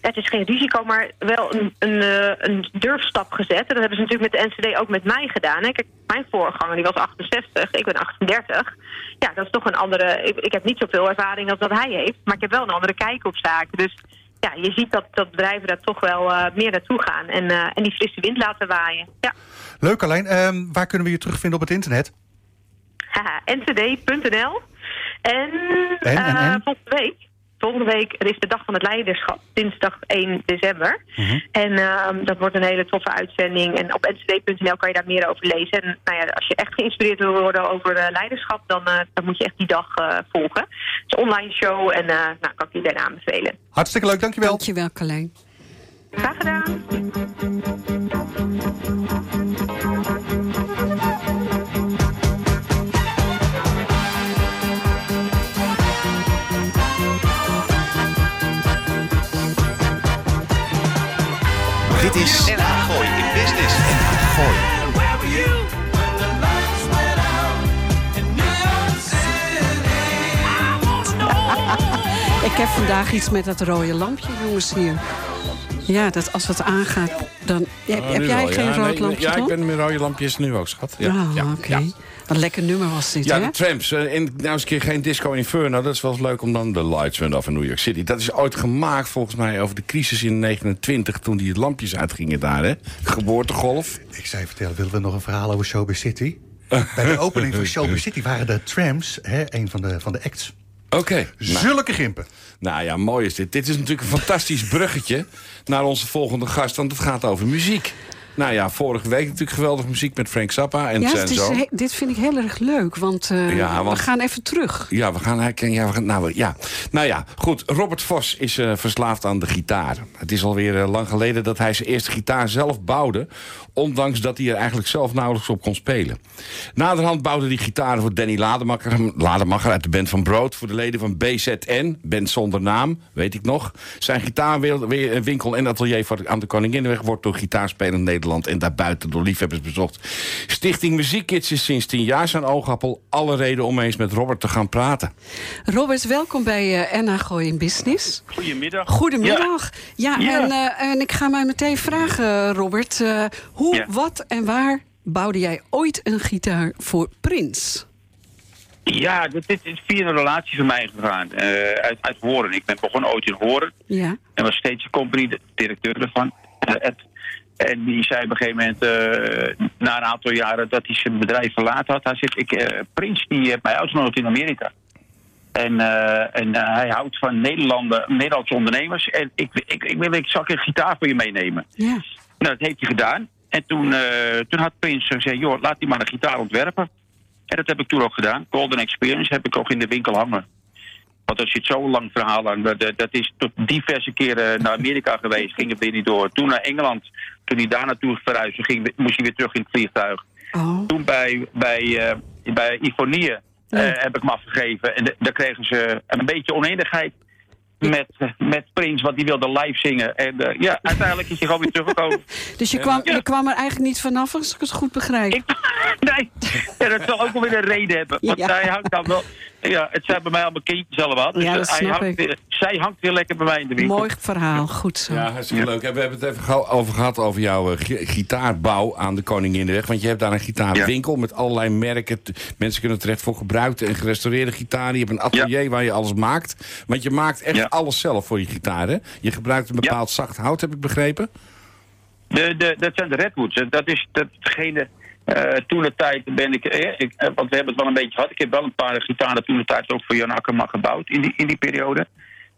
het is geen risico, maar wel een, een, eh, een durfstap gezet. En dat hebben ze natuurlijk met de NCD ook met mij gedaan. Hè. Kijk, mijn voorganger die was 68, ik ben 38. Ja, dat is toch een andere... Ik, ik heb niet zoveel ervaring als dat hij heeft, maar ik heb wel een andere kijk op zaken. Dus ja, je ziet dat, dat bedrijven daar toch wel eh, meer naartoe gaan en, eh, en die frisse wind laten waaien. Ja. Leuk alleen. Ehm, waar kunnen we je terugvinden op het internet? Ncd.nl. En, En, en, eh, en? volgende week, volgende week er is de dag van het leiderschap, dinsdag 1 december. Mhm. En ehm, dat wordt een hele toffe uitzending. En op ncd.nl kan je daar meer over lezen. En nou ja, als je echt geïnspireerd wil worden over eh, leiderschap, dan, eh, dan moet je echt die dag eh, volgen. Het is een online show en eh, nou, kan ik iedereen aanbevelen. Hartstikke leuk, dankjewel. Dankjewel, Carlijn. Graag gedaan. Dit is Gooi in Business. Gooi. Ik heb vandaag iets met dat rode lampje, jongens, hier. Ja, dat als het aangaat, dan... Heb, Oh, jij wel, geen ja. rood Nee, lampje, Ja, ik ben met rode lampjes nu ook, schat. Ja, Ah, ja, oké. ja. Wat een lekker nummer was dit, Ja, hè? de trams. eh, In, nou eens een keer geen Disco Inferno. Dat is wel eens leuk om dan de lights went off in New York City. Dat is ooit gemaakt volgens mij over de crisis in 29... toen die lampjes uitgingen daar, hè? Geboortegolf. Ik zei vertellen, willen we nog een verhaal over Showbiz City? Bij de opening van Showbiz City waren de trams hè, een van de, van de acts. Oké. Nou, Zulke gimpen. nou ja, mooi is dit. Dit is natuurlijk een fantastisch bruggetje naar onze volgende gast. Want het gaat over muziek. Nou ja, vorige week natuurlijk geweldige muziek met Frank Zappa en Ja, zijn het is, zoon. he- dit vind ik heel erg leuk, want, eh, Ja, want- we gaan even terug. Ja, we gaan herkennen. Ja, we gaan, nou, ja. nou ja, goed. Robert Vos is eh, verslaafd aan de gitaar. Het is alweer eh, lang geleden dat hij zijn eerste gitaar zelf bouwde. Ondanks dat hij er eigenlijk zelf nauwelijks op kon spelen. Naderhand bouwde hij gitaren voor Danny Lademacher, Lademacher uit de band van Brood. Voor de leden van BZN, band zonder naam, weet ik nog. Zijn gitaarwinkel en atelier aan de Koninginnenweg wordt door gitaarspelend Nederland en daarbuiten door liefhebbers bezocht. Stichting Muziekkids is sinds tien jaar zijn oogappel. Alle reden om eens met Robert te gaan praten. Robert, welkom bij eh NH Gooi in Business. Goedemiddag. Goedemiddag. Ja, Ja. En, eh, en ik ga mij meteen vragen, Robert. eh, hoe, Ja. wat en waar bouwde jij ooit een gitaar voor Prins? Ja, dit, dit is via een relatie van mij gegaan. eh, uit, uit Horen. Ik ben begonnen ooit in Horen. Ja. En was steeds een company, de directeur ervan. Eh, Ed. En die zei op een gegeven moment, eh, na een aantal jaren dat hij zijn bedrijf verlaten had. Hij zegt, ik, eh, Prins die heeft mij uitgenodigd in Amerika. En, eh, en hij houdt van Nederlanden, Nederlandse ondernemers. En ik, ik, ik wil, ik zal een gitaar voor je meenemen. Ja. Nou, dat heeft hij gedaan. En toen, toen had Prins gezegd, joh, laat hij maar een gitaar ontwerpen. En dat heb ik toen ook gedaan. Golden Experience heb ik ook in de winkel hangen. Want er zit zo'n lang verhaal aan. Dat, dat is tot diverse keren naar Amerika geweest. Ging het weer niet door. Toen naar Engeland. Toen hij daar naartoe verhuisde, ging, moest hij weer terug in het vliegtuig. Oh. Toen bij, bij, eh, bij Ifonie eh, heb ik hem afgegeven. En de- daar kregen ze een beetje oneenigheid met, met Prins. Want die wilde live zingen. En eh, ja, uiteindelijk is hij gewoon weer teruggekomen. Dus je kwam, je kwam er eigenlijk niet vanaf, als ik het goed begrijp. Nee, ja, dat zal ook wel weer een reden hebben. Want Ja. hij hangt dan wel... Ja, het zijn bij mij allemaal kindjes allemaal. Dus Ja, dat hij snap hangt ik. weer- zij hangt weer lekker bij mij in de winkel. Mooi verhaal, goed zo. Ja, hartstikke leuk. We hebben het even over gehad over jouw eh, gi- gitaarbouw aan de Koninginnenweg. Want je hebt daar een gitaarwinkel met allerlei merken. Mensen kunnen terecht voor gebruikte en gerestaureerde gitaren. Je hebt een atelier waar je alles maakt. Want je maakt echt Ja. alles zelf voor je gitaar, hè? Je gebruikt een bepaald zacht hout, heb ik begrepen. De, de, dat zijn de Redwoods. En Dat is dat, degene... eh toen de tijd ben ik, eh, ik eh, Want we hebben het wel een beetje gehad. Ik heb wel een paar gitaren toen de tijd ook voor Jan Akkerman gebouwd in die, in die periode.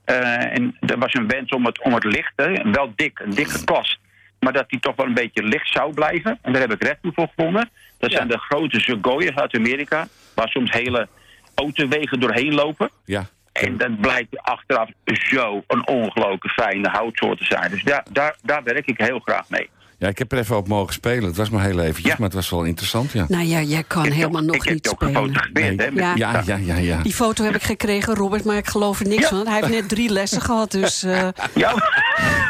Eh, en er was een wens om het, om het licht, hè, wel dik, een dikke kast. Maar dat die toch wel een beetje licht zou blijven. En daar heb ik Redwood voor gevonden. Dat zijn de grote Segoyas uit Amerika. Waar soms hele autowegen doorheen lopen. Ja. En dat blijkt achteraf zo een ongelooflijk fijne houtsoort te zijn. Dus daar, daar, daar werk ik heel graag mee. Ja, ik heb er even op mogen spelen. Het was maar heel eventjes, Ja. maar het was wel interessant, ja. Nou ja, jij kan Ik heb helemaal ook- nog ik heb niet ook spelen. gefotografeerd, hè? met- Ja. Ja, ja, ja, ja. Die foto heb ik gekregen, Robert, maar ik geloof er niks Ja. van. Hij heeft net drie lessen gehad, dus... eh, Ja,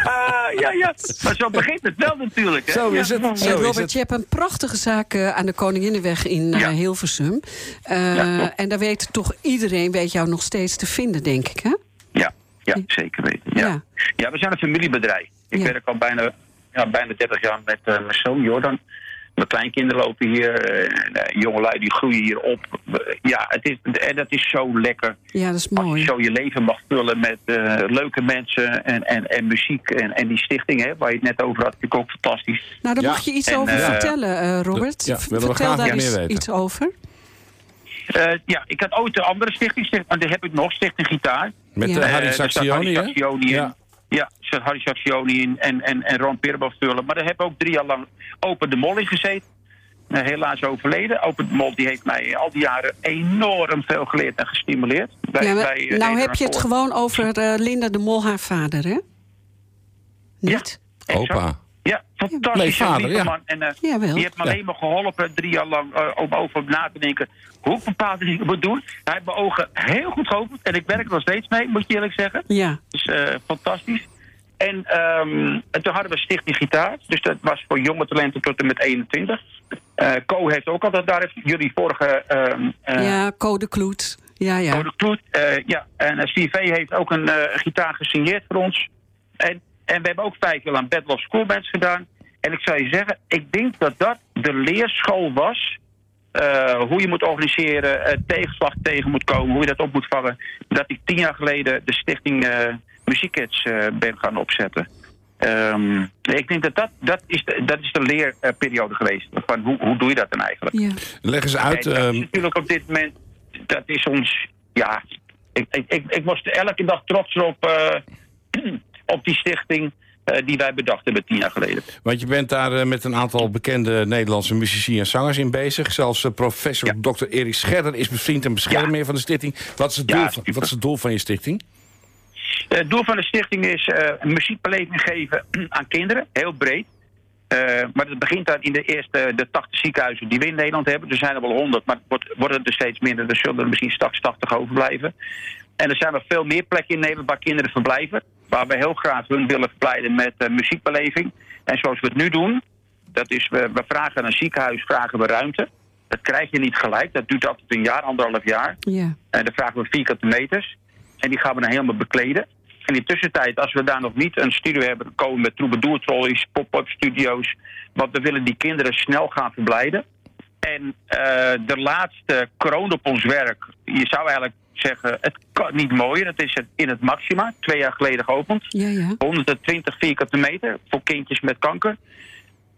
Ah, ja, ja. Maar zo begint het wel natuurlijk. Hè? Zo is het. Hey, Zo is Robert, het. je hebt een prachtige zaak eh, aan de Koninginnenweg in eh, Ja. Hilversum. Eh, en daar weet toch iedereen weet jou nog steeds te vinden, denk ik, hè? Ja, ja, zeker weten. Ja. Ja. Ja. we zijn een familiebedrijf. Ik Ja. werk al bijna, ja, bijna 30 jaar met eh, mijn zoon Jordan. Mijn kleinkinderen lopen hier. en, eh, jongelui die groeien hier op. Ja, het is, en dat is zo lekker. Ja, dat is Als je mooi. zo je leven mag vullen met eh, leuke mensen en, en, en muziek. En, en die stichting hè, waar je het net over had, vind ik ook fantastisch. Nou, daar Ja. mag je iets En, over vertellen, eh, Robert. Ja, Vertel graag daar meer eens weten. iets over. Eh, ja, ik had ooit een andere stichting, stichting maar die heb ik nog, Stichting Gitaar. Met Ja. eh, Harry Saxioni, Harry. Ja. Ja, Harry Saxioni in en, en, en Ron Perbal vullen. Maar daar heb ik ook drie jaar lang Open de Mol in gezeten. Eh, helaas overleden. Open de Mol die heeft mij al die jaren enorm veel geleerd en gestimuleerd. Ja, maar wij, eh, nou heb je het gewoon over eh, Linda de Mol, haar vader, hè? Niet? Exact. Opa. Ja, fantastisch. Vader, lieve ja. man. En, eh, Jawel. die heeft me Ja. alleen maar geholpen drie jaar lang eh, om over na te denken hoe ik bepaalde dingen moet doen. Hij heeft mijn ogen heel goed geopend en ik werk er nog steeds mee, moet je eerlijk zeggen. Ja. Dus eh, fantastisch. En, ehm, en toen hadden we Stichting Gitaar. Dus dat was voor jonge talenten tot en met 21. Eh Co heeft ook altijd, daar heeft jullie vorige... ehm eh, ja, Code Kloet. Ja, ja. Code Kloet, eh, ja. En uh, CV heeft ook een eh, gitaar gesigneerd voor ons. En, en we hebben ook vijf jaar aan Battle of School Bands gedaan. En ik zou je zeggen, ik denk dat dat de leerschool was... eh, hoe je moet organiseren, eh, tegenslag tegen moet komen, hoe je dat op moet vangen. Dat ik tien jaar geleden de stichting eh Muziekkids eh, ben gaan opzetten. Ehm, ik denk dat dat, dat, is, de, dat is de leerperiode geweest. Van hoe, hoe doe je dat dan eigenlijk? ja. Leg eens uit. En dat is ehm, natuurlijk op dit moment, dat is ons, ja, ik, ik, ik, ik was er elke dag trots op, eh, op die stichting eh, die wij bedacht hebben tien jaar geleden. Want je bent daar eh, met een aantal bekende Nederlandse muzici en zangers in bezig. Zelfs eh, professor Ja. Dr. Erik Scherder is bevriend en beschermheer van de stichting. Wat is, het Ja, doel van, wat is het doel van je stichting? Het doel van de stichting is een muziekbeleving geven aan kinderen, heel breed. Maar het begint dan in de eerste de 80 ziekenhuizen die we in Nederland hebben. Er zijn er wel 100, maar het wordt, worden er steeds minder. Er zullen er misschien straks 80 overblijven. En er zijn nog veel meer plekken in Nederland waar kinderen verblijven. Waar we heel graag hun willen verblijden met eh, muziekbeleving. En zoals we het nu doen, dat is we, we vragen aan een ziekenhuis vragen we ruimte. Dat krijg je niet gelijk. Dat duurt altijd een jaar, anderhalf jaar. ja. En dan vragen we vierkante meters. En die gaan we dan helemaal bekleden. En in de tussentijd, als we daar nog niet een studio hebben, komen we met troubadour trolleys, pop-up studio's. Want we willen die kinderen snel gaan verblijden. En eh, de laatste kroon op ons werk, je zou eigenlijk zeggen, het kan niet mooier. Dat is het in het Maxima, twee jaar geleden geopend. Ja, ja. 120 vierkante meter voor kindjes met kanker.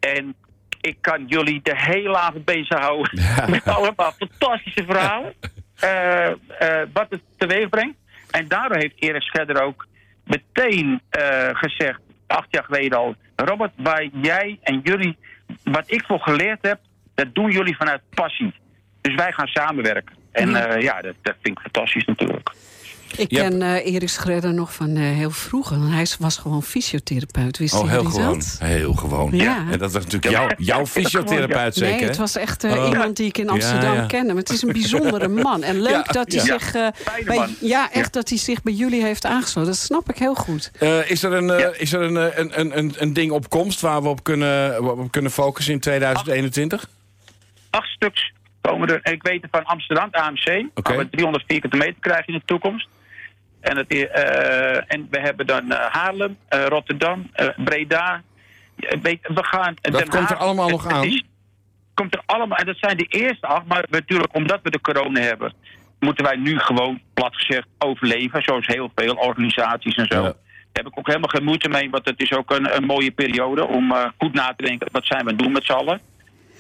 En ik kan jullie de hele avond bezighouden met allemaal fantastische verhalen. eh, eh, wat het teweeg brengt. En daardoor heeft Erik Scherder ook meteen eh, gezegd, acht jaar geleden al... Robert, waar jij en jullie, wat ik voor geleerd heb, dat doen jullie vanuit passie. Dus wij gaan samenwerken. En Ja. eh, ja, dat, dat vind ik fantastisch natuurlijk. Ik ken eh Erik Schredder nog van eh, heel vroeger. Hij was gewoon fysiotherapeut. Wist Oh, heel gewoon. dat? Heel gewoon. Ja. En dat was natuurlijk jouw, jouw fysiotherapeut zeker, Nee, het was echt eh, Oh. iemand die ik in Amsterdam Ja, ja. kende. Maar het is een bijzondere man. En leuk Ja, dat hij ja. zich... eh, bij, ja, echt dat hij zich bij jullie heeft aangesloten. Dat snap ik heel goed. Eh, is er, een, eh, Ja. is er een, een, een, een, een ding op komst waar we op kunnen, waar we op kunnen focussen in 2021? Acht stuks komen er. En ik weet van Amsterdam, AMC. Waar we 300 vierkante meter krijgen in de toekomst. En, het, eh, en we hebben dan eh, Haarlem, eh, Rotterdam, Breda. We gaan, Dat komt er allemaal nog aan? is- komt er allemaal, en dat zijn de eerste acht. Maar natuurlijk, omdat we de corona hebben, moeten wij nu gewoon, plat gezegd, overleven. Zoals heel veel organisaties en zo. Ja. Daar heb ik ook helemaal geen moeite mee, want het is ook een, een mooie periode om goed na te denken. Wat zijn we aan het doen met z'n allen?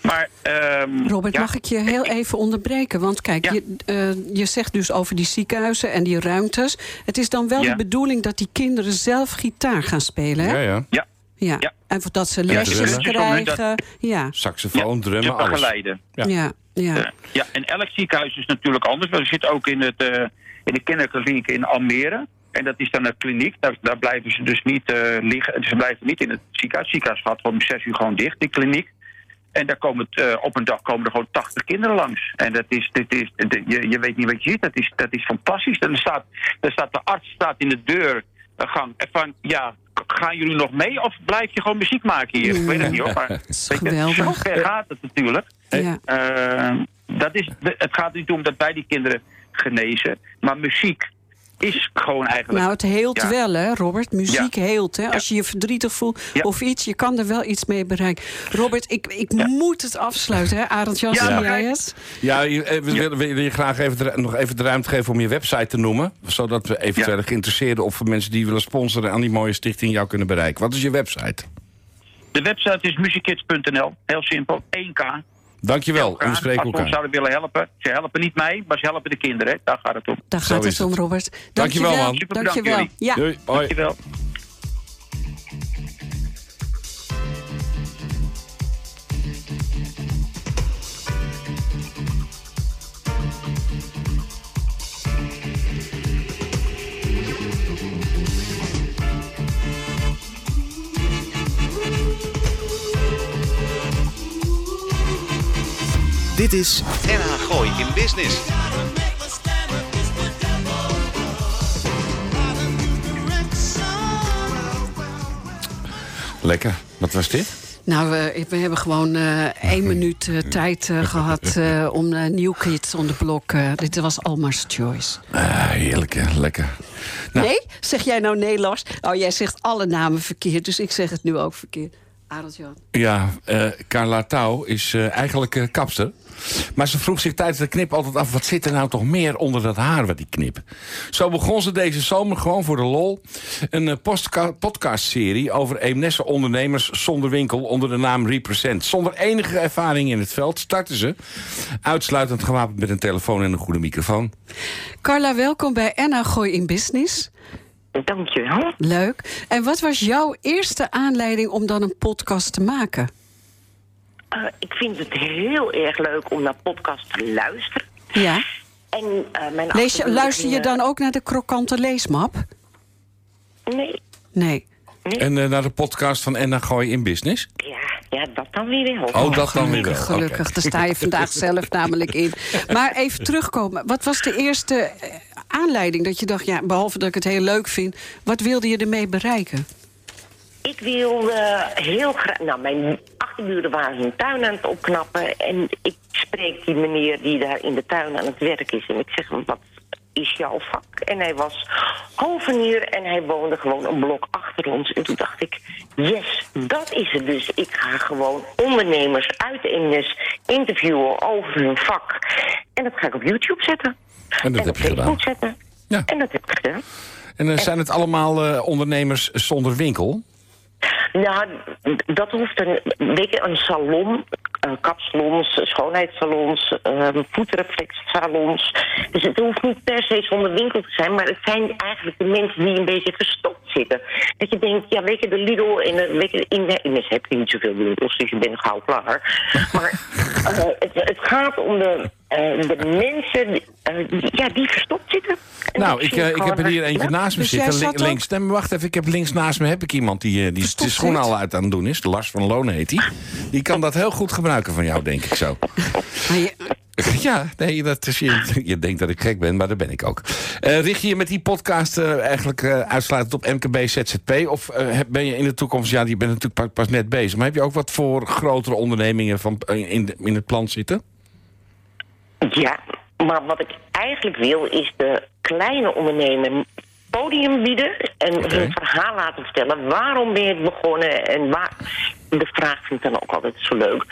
Maar, ehm, Robert, ja, mag ik je heel even onderbreken? Want kijk, Ja. je, eh, je zegt dus over die ziekenhuizen en die ruimtes. Het is dan wel Ja. de bedoeling dat die kinderen zelf gitaar gaan spelen, hè? Ja, ja. Ja, Ja. Ja. En dat ze lesjes krijgen. Ja, Saxofoon, drummen, alles. begeleiden. Ja. ja, ja. Eh, ja, en elk ziekenhuis is natuurlijk anders. We zitten ook in, het, eh, in de kinderkliniek in Almere. En dat is dan een kliniek. Daar, daar blijven ze dus niet eh, liggen. Ze blijven niet in het ziekenhuis. Het ziekenhuis gaat om zes uur gewoon dicht, die kliniek. En daar komen het, eh, op een dag komen er gewoon 80 kinderen langs. En dat is, dit is, je, je weet niet wat je ziet. Dat is, dat is fantastisch. Er staat, er staat de arts staat in de deur eh, gang. En van, ja, gaan jullie nog mee of blijf je gewoon muziek maken hier? Ik weet het niet hoor. Maar weet je, zo ver gaat het natuurlijk. Ja. Eh, dat is, het gaat niet om dat wij die kinderen genezen. Maar muziek is gewoon eigenlijk... Nou, het heelt Ja. wel, hè, Robert? Muziek Ja. heelt, hè? Als je je verdrietig voelt Ja. of iets, je kan er wel iets mee bereiken. Robert, ik, ik moet het afsluiten, hè? Arend Jan, Ja, jij het? Ja, eh, we willen wil je graag even de, nog even de ruimte geven om je website te noemen. Zodat we eventuele geïnteresseerden of mensen die willen sponsoren aan die mooie stichting jou kunnen bereiken. Wat is je website? De website is musickids.nl. Heel simpel. 1K. Dankjewel, en we spreken Als elkaar. zouden willen helpen. Ze helpen niet mij, maar ze helpen de kinderen. hè. Daar gaat het om. Daar gaat het om. Robert. Dankjewel, man. Super bedankt, Dankjewel. jullie. Ja. Doei, hoi. Dankjewel. Dit is NH Gooi in Business. Lekker. Wat was dit? Nou, we, we hebben gewoon eh, één minuut eh, tijd eh, gehad eh, om eh, New Kids on the Block. eh, dit was Almar's Choice. Ah, heerlijk, hè? lekker. Nou. Nee? Zeg jij nou nee, Lars? Nou, jij zegt alle namen verkeerd, dus ik zeg het nu ook verkeerd. Ja, eh Carla Touw is eh, eigenlijk eh, kapster. Maar ze vroeg zich tijdens de knip altijd af... wat zit er nou toch meer onder dat haar wat die knip? Zo begon ze deze zomer gewoon voor de lol... een podcastserie over Eemnesse ondernemers zonder winkel... onder de naam Represent. Zonder enige ervaring in het veld starten ze... uitsluitend gewapend met een telefoon en een goede microfoon. Carla, welkom bij NH Gooi in Business. Dankjewel. Leuk. En wat was jouw eerste aanleiding om dan een podcast te maken? Eh, ik vind het heel erg leuk om naar podcasts te luisteren. Ja. En, eh, mijn Lees je, achtergrond luister je dan ook naar de krokante leesmap? Nee, Nee. En eh, naar de podcast van Enna Gooi in Business? ja, ja, dat dan weer wel. Oh, dat dan weer wel. Gelukkig. Daar sta je vandaag zelf namelijk in. Maar even terugkomen. Wat was de eerste aanleiding dat je dacht... ja, behalve dat ik het heel leuk vind... wat wilde je ermee bereiken? Ik wilde heel graag... Nou, mijn achterburen waren hun tuin aan het opknappen... en ik spreek die meneer die daar in de tuin aan het werk is... en ik zeg hem, wat is jouw vak? En hij was hovenier en hij woonde gewoon een blok achter ons. En toen dacht ik, yes, dat is het dus. Ik ga gewoon ondernemers uit Eemnes interviewen over hun vak. En dat ga ik op YouTube zetten. En dat en heb je gedaan. Zetten. Ja. En dat heb ik gedaan. En eh, zijn het allemaal eh, ondernemers zonder winkel? Nou, dat hoeft een, weet je, een salon, eh, kapsalons, schoonheidssalons, uh, voetreflexsalons. Dus het hoeft niet per se zonder winkel te zijn, maar het zijn eigenlijk de mensen die een beetje verstopt zitten. Dat je denkt, ja, weet je, de Lidl en de, weet je, in de in heb je niet zoveel winkels, dus je bent gauw klaar. Maar eh, het, het gaat om de, eh, de mensen die, eh, die- ja, die verstopt zitten. En Nou, ik, eh, ik gewoon heb er hier eentje naast me Dus zitten. Link- links. Nee, wacht even. Ik heb links naast me heb ik iemand die, eh, die de heeft? al uit aan het doen is. Lars van Loon heet hij. Die kan dat heel goed gebruiken van jou, denk ik zo. Maar je- Ja, nee, dat is, je, je denkt dat ik gek ben, maar dat ben ik ook. Eh, richt je je met die podcast eh, eigenlijk eh, uitsluitend op MKB ZZP? Of eh, ben je in de toekomst, ja, die bent natuurlijk pas, pas net bezig... maar heb je ook wat voor grotere ondernemingen van, eh, in, in het plan zitten? Ja, maar wat ik eigenlijk wil is de kleine ondernemer podium bieden en hun verhaal laten vertellen. Waarom ben je het begonnen en waar... De vraag vind ik dan ook altijd zo leuk.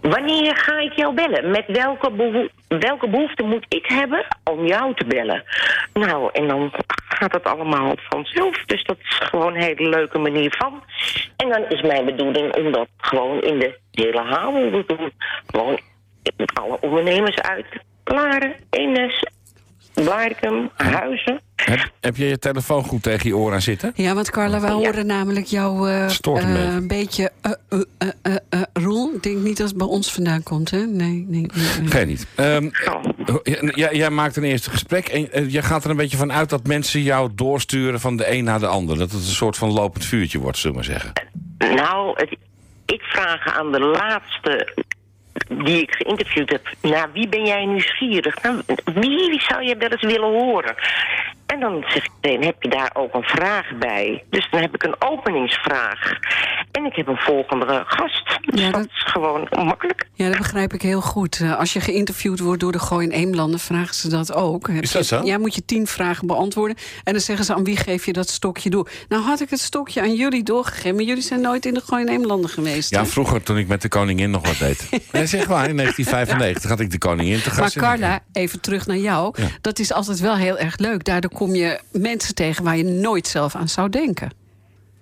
Wanneer ga ik jou bellen? Met welke, behoe- welke behoefte moet ik hebben om jou te bellen? Nou, en dan gaat het allemaal vanzelf. Dus dat is gewoon een hele leuke manier van. En dan is mijn bedoeling om dat gewoon in de hele haven te doen. Gewoon met alle ondernemers uit Laren, Eemnes, Blaricum, Huizen. Heb, heb je je telefoon goed tegen je oor aan zitten? Ja, want Carla, wij horen namelijk jouw eh, Stoort een beetje. een beetje eh, eh, eh, eh, eh, roel. Ik denk niet dat het bij ons vandaan komt, hè? Nee, nee. nee, nee. Geen niet. Ehm, jij, jij maakt een eerste gesprek en jij gaat er een beetje van uit dat mensen jou doorsturen van de een naar de ander. Dat het een soort van lopend vuurtje wordt, zullen we maar zeggen. Nou, het- ik vraag aan de laatste die ik geïnterviewd heb... naar wie ben jij nieuwsgierig? Nou, wie, zou je wel eens willen horen? En dan zeg ik meteen, heb je daar ook een vraag bij? Dus dan heb ik een openingsvraag. En ik heb een volgende gast. Dus dat... is gewoon makkelijk. Ja, dat begrijp ik heel goed. Eh, als je geïnterviewd wordt door de Gooi en Eemlanden, vragen ze dat ook. Is dat zo? Ja, moet je tien vragen beantwoorden. En dan zeggen ze, aan wie geef je dat stokje door? Nou had ik het stokje aan jullie doorgegeven, maar jullie zijn nooit in de Gooi en Eemlanden geweest. Ja, hè? vroeger toen ik met de koningin nog wat deed. Nee, zeg maar, in 1995 had ik de koningin te Maar gast. in- Carla, even terug naar jou. Ja. Dat is altijd wel heel erg leuk. Daardoor kom je mensen tegen waar je nooit zelf aan zou denken.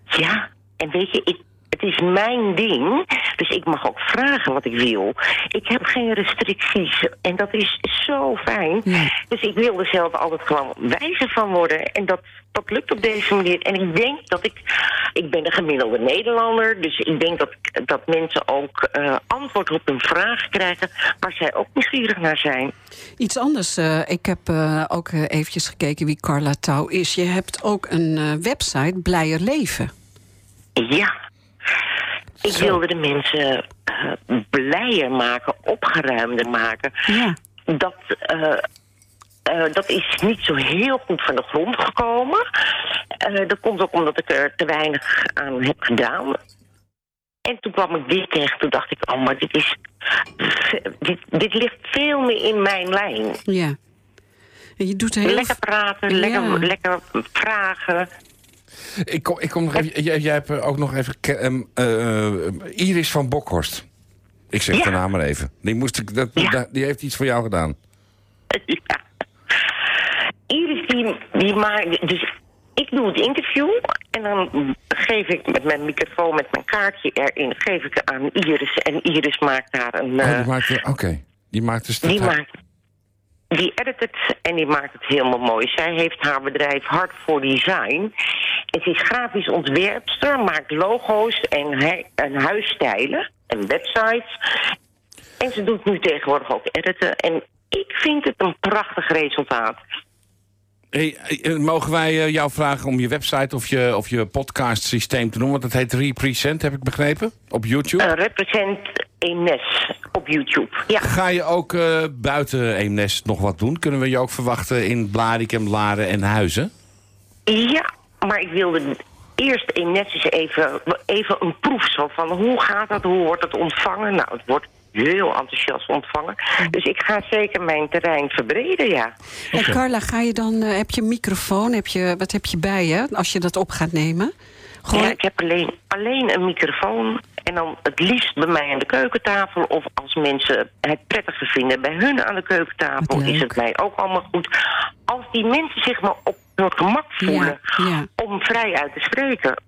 Ja, en weet je, ik, het is mijn ding. Dus ik mag ook vragen wat ik wil. Ik heb geen restricties. En dat is zo fijn. Dus ik wil er zelf altijd gewoon wijzer van worden. En dat, dat lukt op deze manier. En ik denk dat ik... Ik ben de gemiddelde Nederlander. Dus ik denk dat, dat mensen ook eh, antwoord op hun vraag krijgen... waar zij ook nieuwsgierig naar zijn. Iets anders. eh, ik heb eh, ook eventjes gekeken wie Carla Touw is. Je hebt ook een website, Blijer Leven. Ja. Ik wilde de mensen eh, blijer maken, opgeruimder maken. Ja. Dat, eh, eh, dat is niet zo heel goed van de grond gekomen. Dat komt ook omdat ik er te weinig aan heb gedaan. En toen kwam ik dit tegen. Toen dacht ik, oh, maar dit is... Dit, dit ligt veel meer in mijn lijn. Ja. En je doet heel Lekker praten, Ja. lekker, lekker vragen. Ik kom, ik kom nog even, jij, jij hebt ook nog even... ehm, eh, Iris van Bokhorst. Ik zeg Ja. de naam maar even. Die, moest ik, dat, da- die heeft iets voor jou gedaan. Iris die, die maakt... Dus ik doe het interview en dan geef ik met mijn microfoon, met mijn kaartje erin, geef ik aan Iris. En Iris maakt daar een... Oh, eh, die maakt, Oké, die maakt dus... die maakt... Die edit het en die maakt het helemaal mooi. Zij heeft haar bedrijf Hart voor Design. Ze is grafisch ontwerpster, maakt logo's en, en huisstijlen en websites. En ze doet nu tegenwoordig ook editen. En ik vind het een prachtig resultaat. Hey, eh, mogen wij eh, jou vragen om je website of je, of je podcast systeem te doen? Want het heet Represent, heb ik begrepen, op YouTube. Eh, represent Eemnes op YouTube. Ja. Ga je ook buiten Eemnes nog wat doen? Kunnen we je ook verwachten in Blarikum, Laren en Huizen? Ja, maar ik wilde eerst Eemnes eens even, even een proef zo van hoe gaat dat, hoe wordt het ontvangen? Nou, het wordt heel enthousiast ontvangen. Dus ik ga zeker mijn terrein verbreden, ja. En Carla, ga je dan, eh, heb je een microfoon? Heb je, wat heb je bij je als je dat op gaat nemen? Ja, ik heb alleen, alleen een microfoon. En dan het liefst bij mij aan de keukentafel. Of als mensen het prettiger vinden bij hun aan de keukentafel... is het mij ook allemaal goed. Als die mensen zich maar op hun gemak voelen... ja. om vrij uit te spreken.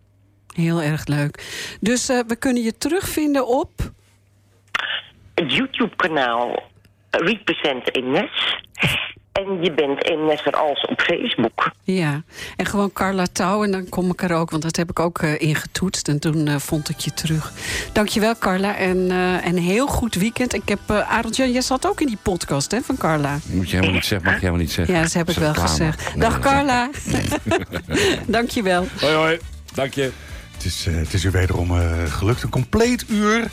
Heel erg leuk. Dus eh, we kunnen je terugvinden op... Het YouTube-kanaal Represent Eemnes. En je bent Eemnesser als op Facebook. Ja, en gewoon Carla Touw en dan kom ik er ook, want dat heb ik ook eh, ingetoetst en toen eh, vond ik je terug. Dankjewel Carla en eh, een heel goed weekend. Ik heb, uh, Arend Jan, jij zat ook in die podcast hè, van Carla. Moet je helemaal niet zeggen, mag je helemaal niet zeggen. Ja, dat heb ik wel gezegd. Nee, Dag Carla. Dankjewel. Hoi hoi, dank je. Het is, eh, het is u wederom eh, gelukt. Een compleet uur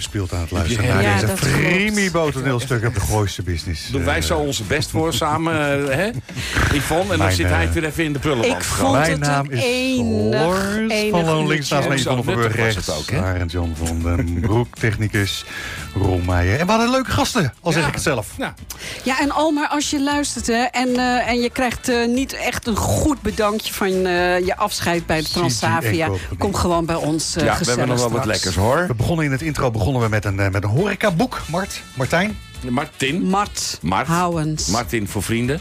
verspild aan het luisteren Ja, naar ja, deze. Frimibo toneelstuk op de Gooiste Business. Doen wij Eh, zo onze best voor samen, eh, hè? Yvonne, en dan Mijn, zit hij eh, weer even in de prullenband. Ik vond Mijn het naam een is enig, Lors enig van Loon links naast mij Yvonne van Burg rechts. het ook, hè? Arend Jan van den Broek, technicus Ron Meijer. En we hadden leuke gasten, al zeg ik het zelf. Nou, Ja, en Almar, als je luistert hè, en, eh, en je krijgt eh, niet echt een goed bedankje van eh, je afscheid bij de Transavia, kom gewoon bij ons ja, we hebben nog wel wat lekkers hoor. We begonnen in het intro begonnen we met een, met een horecaboek. Mart, Martijn. Martin. Mart, Mart. Houwens. Martin voor vrienden.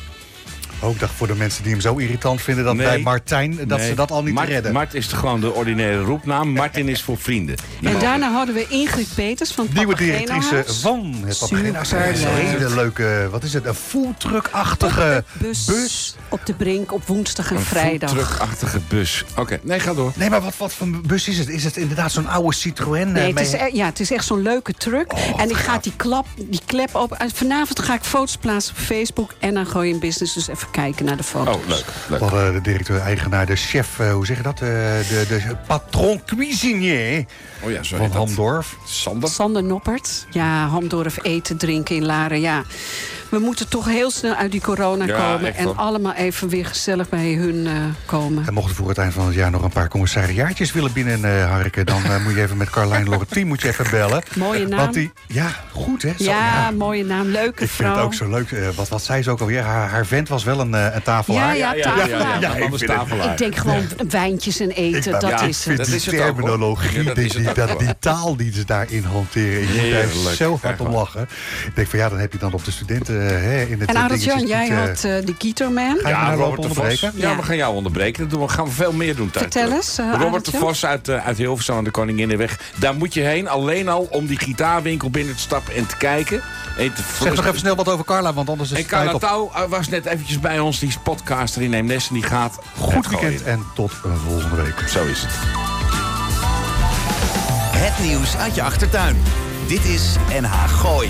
Ook dacht voor de mensen die hem zo irritant vinden dat Nee. bij Martijn dat Nee. ze dat al niet Mart, redden. Mart is gewoon de ordinaire roepnaam. Martin is voor vrienden. En daarna hadden we Ingrid Peters van het Nieuwe directrice van het. Superleuk. Een hele leuke, wat is het, een foodtruck-achtige bus, bus. op de brink op woensdag en Een vrijdag. foodtruckachtige bus. Oké, nee, ga door. Nee, maar wat, wat voor bus is het? Is het inderdaad zo'n oude Citroën? eh, Nee, het is, e- ja, het is echt zo'n leuke truck. en ik ga die, klap, die klep op. en Vanavond ga ik foto's plaatsen op Facebook. En dan gooi je in business. Dus even kijken naar de foto's. Oh, leuk. We hadden de directeur-eigenaar, de chef, eh, hoe zeg je dat? Eh, de, de patron cuisinier Oh ja, van. Hamdorf. Sander. Sander Noppert. Ja, Hamdorf eten, drinken in Laren. Ja. We moeten toch heel snel uit die corona Ja, komen. En allemaal even weer gezellig bij hun eh, komen. En mochten voor het eind van het jaar nog een paar commissariaatjes willen binnen eh, harken... dan eh, moet je even met Carlijn Lorentien moet je even bellen. Mooie naam. Want die, ja, goed hè? Zo, ja, mooie naam. Leuke Ik vind vrouw. het ook zo leuk. eh, wat, wat zei ze ook alweer? Haar, haar vent was wel een, eh, een tafelaar. Ja, ja, tafelaar. ja, ik vind tafelaar. Ik denk gewoon wijntjes en eten, Ik- dat ja, is ik vind het. die terminologie, dat die, is het die, dat, die taal die ze daarin hanteren. Ik moet daar zo hard om lachen. Ik denk van ja, dan heb je dan op de studenten hè, in het En eh, Arend Jan, dingetjes jij niet, eh, had eh de. Ga je me Ja, nou Robert de Vos. Ja, Ja. we gaan jou onderbreken. Dat doen we, gaan we veel meer doen thuis. Vertel eens, eh, Robert de. Vos uit, eh, uit Hilversum aan de Koninginnenweg. Daar moet je heen, alleen al om die gitaarwinkel binnen te stappen en te kijken. En te Zeg nog even snel wat over Carla, want anders is En het tijd Carla op. Touw eh, was net eventjes bij ons, die is podcaster in Eemnes. En die gaat Goed weekend gooien. en tot eh, volgende week. Zo is het. Het nieuws uit je achtertuin. Dit is NH Gooi.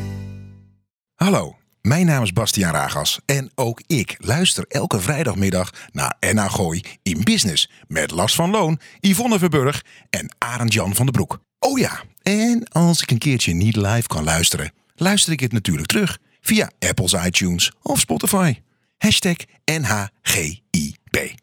Hallo, mijn naam is Bastiaan Ragas en ook ik luister elke vrijdagmiddag naar NH Gooi in Business met Lars van Loon, Yvonne Verburg en Arend Jan van den Broek. Oh ja, en als ik een keertje niet live kan luisteren, luister ik het natuurlijk terug via Apple's iTunes of Spotify. Hashtag NHGIP.